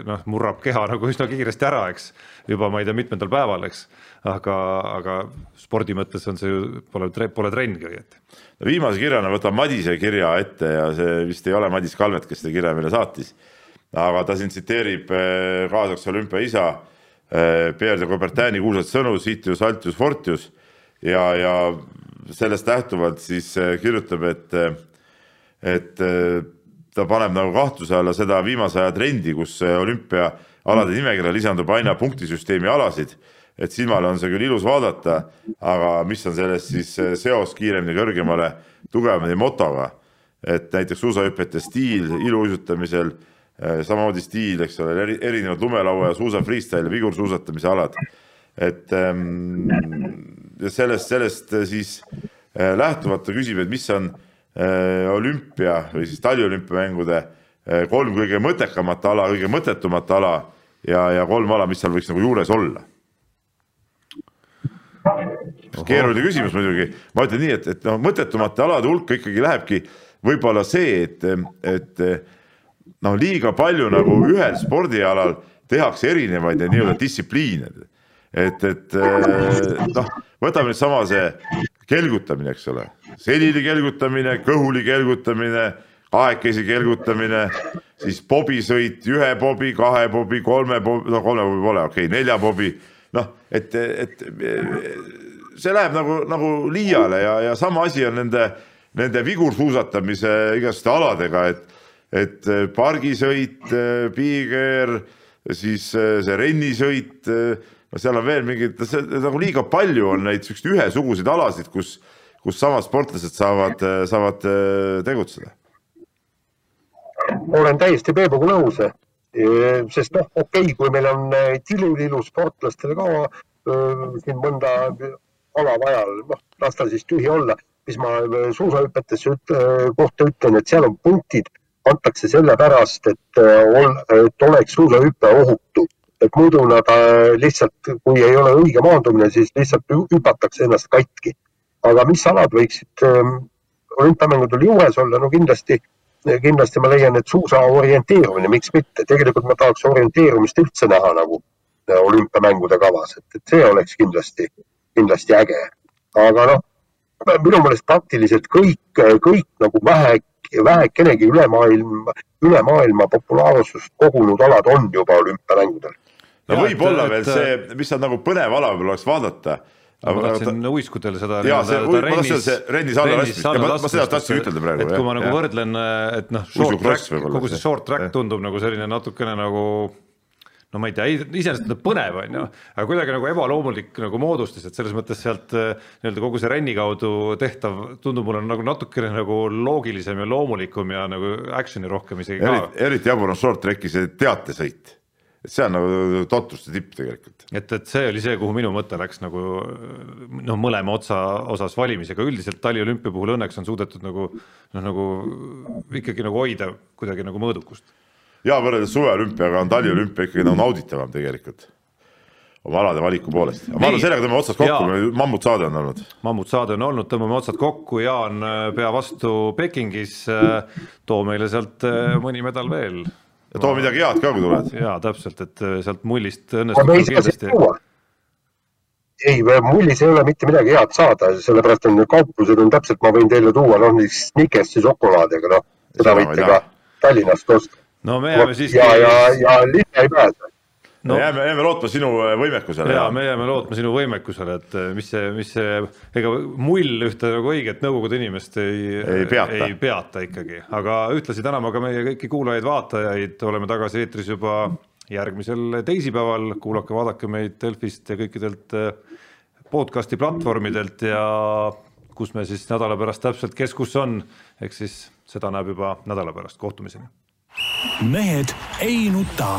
noh, murrab keha nagu üsna kiiresti ära, eks, juba ma ei tea, mitmendal päeval, eks aga, aga spordi mõttes on see ju, pole, pole trenngi õieti. viimase kirjana võtan Madise kirja ette ja see vist ei ole Madis Kalvet, kes seda kirja meile saatis. aga ta siin tsiteerib eh, kaasaks olümpia isa Pierre de Coubertini kuulsat sõnu Sitius Altius Fortius ja, ja sellest lähtuvalt siis kirjutab, et, et ta paneb nagu kahtluse alla seda viimase aja trendi, kus olümpiaalade nimekirja lisandub aina punktisüsteemi alasid et silmale on see küll ilus vaadata, aga mis on sellest siis seos kiiremini, kõrgemale, tugevamini motoga. et näiteks suusahüpete stiil iluuisutamisel, eh, samamoodi stiil, eks ole, erinevad lumelaua ja suusa freestyle, vigursuusatamise alad. et ähm, sellest, sellest siis äh, lähtuvalt ta küsib, et mis on olümpia või siis taliolümpiamängude äh, kolm kõige mõttekamat ala, kõige mõttetumat ala ja, ja kolm ala, mis seal võiks nagu juures olla. Keeruline küsimus muidugi, ma ütlen nii, et, et noh, mõttetumate alade hulka ikkagi lähebki võib-olla see, et, et noh, liiga palju nagu ühel spordialal tehakse erinevaid nii-öelda distsipliine. et, et noh, võtame nüüd sama see kelgutamine, eks ole, selili kelgutamine, kõhuli kelgutamine, kahekesi kelgutamine, siis bobisõit, ühe bobi, kahe bobi, kolme bobi, no kolme bobi pole, okei okay,, nelja bobi noh, et, et see läheb nagu, nagu liiale ja, ja sama asi on nende, nende vigursuusatamise igasuguste aladega, et, et pargisõit, piiger, siis see rennisõit, no seal on veel mingid, nagu liiga palju on neid siukseid ühesuguseid alasid, kus, kus samad sportlased saavad, saavad tegutseda. olen täiesti Peebuga nõus sest noh, okei okay,, kui meil on tilililu sportlastele ka siin mõnda ala vaja, noh, las ta siis tühi olla, mis ma suusahüpetes üt, kohta ütlen, et seal on punktid, antakse sellepärast, et, et oleks suusahüpe ohutu, et muidu nad lihtsalt, kui ei ole õige maandumine, siis lihtsalt hüpatakse ennast katki. Aga mis alad võiksid olümpiamängudel juures olla, no kindlasti kindlasti ma leian, et suusa orienteerumine, miks mitte, tegelikult ma tahaks orienteerumist üldse näha nagu äh, olümpiamängude kavas, et, et see oleks kindlasti, kindlasti äge. aga noh, minu meelest praktiliselt kõik, kõik nagu vähe, vähekenegi üle maailma, üle maailma populaarsust kogunud alad on juba olümpiamängudel. no võib-olla veel see, mis on nagu põnev ala võib-olla oleks vaadata aga ma tahtsin uiskudel seda. jaa, see, ma tahtsin see rennis alla laskmist ja ma, ma seda tahtsin ütelda praegu. et kui ma nagu ja. võrdlen, et noh, short track, kogu see short track tundub nagu selline natukene nagu no ma ei tea, iseenesest on põnev, on ju, aga kuidagi nagu ebaloomulik nagu moodustis, et selles mõttes sealt nii-öelda kogu see renni kaudu tehtav tundub mulle nagu natukene nagu loogilisem ja loomulikum ja nagu action'i rohkem isegi ka. eriti jabur on short track'i see teatesõit et see on nagu totruste tipp tegelikult. et, et see oli see, kuhu minu mõte läks nagu noh, mõlema otsa osas valimisega, üldiselt taliolümpia puhul õnneks on suudetud nagu noh, nagu ikkagi nagu hoida kuidagi nagu mõõdukust. ja võrreldes suveolümpiaga on taliolümpia ikkagi nagu nauditavam tegelikult oma alade valiku poolest. ma arvan, sellega tõmbame otsad kokku, mammutsaade on olnud. mammutsaade on olnud, tõmbame otsad kokku, Jaan pea vastu Pekingis. too meile sealt mõni medal veel ja too midagi head ka, kui tuled. jaa, täpselt, et äh, sealt mullist õnnestub kindlasti. ei, mullis ei ole mitte midagi head saada, sellepärast on kauplused on täpselt, ma võin teile tuua, noh, Snickersi šokolaadi, aga noh, seda võite ka Tallinnast osta. no me jääme siiski. ja, ja, ja linna ei pääse no, me jääme, jääme lootma sinu äh, võimekusele. ja me jääme lootma sinu võimekusele, et äh, mis see, mis see, ega mull ühte nagu õiget Nõukogude inimest ei, ei peata, ei peata ikkagi, aga ühtlasi täname ka meie kõiki kuulajaid-vaatajaid, oleme tagasi eetris juba järgmisel teisipäeval, kuulake, vaadake meid Delfist ja kõikidelt äh, podcast'i platvormidelt ja kus me siis nädala pärast täpselt, kes kus on, eks siis seda näeb juba nädala pärast, kohtumiseni. mehed ei nuta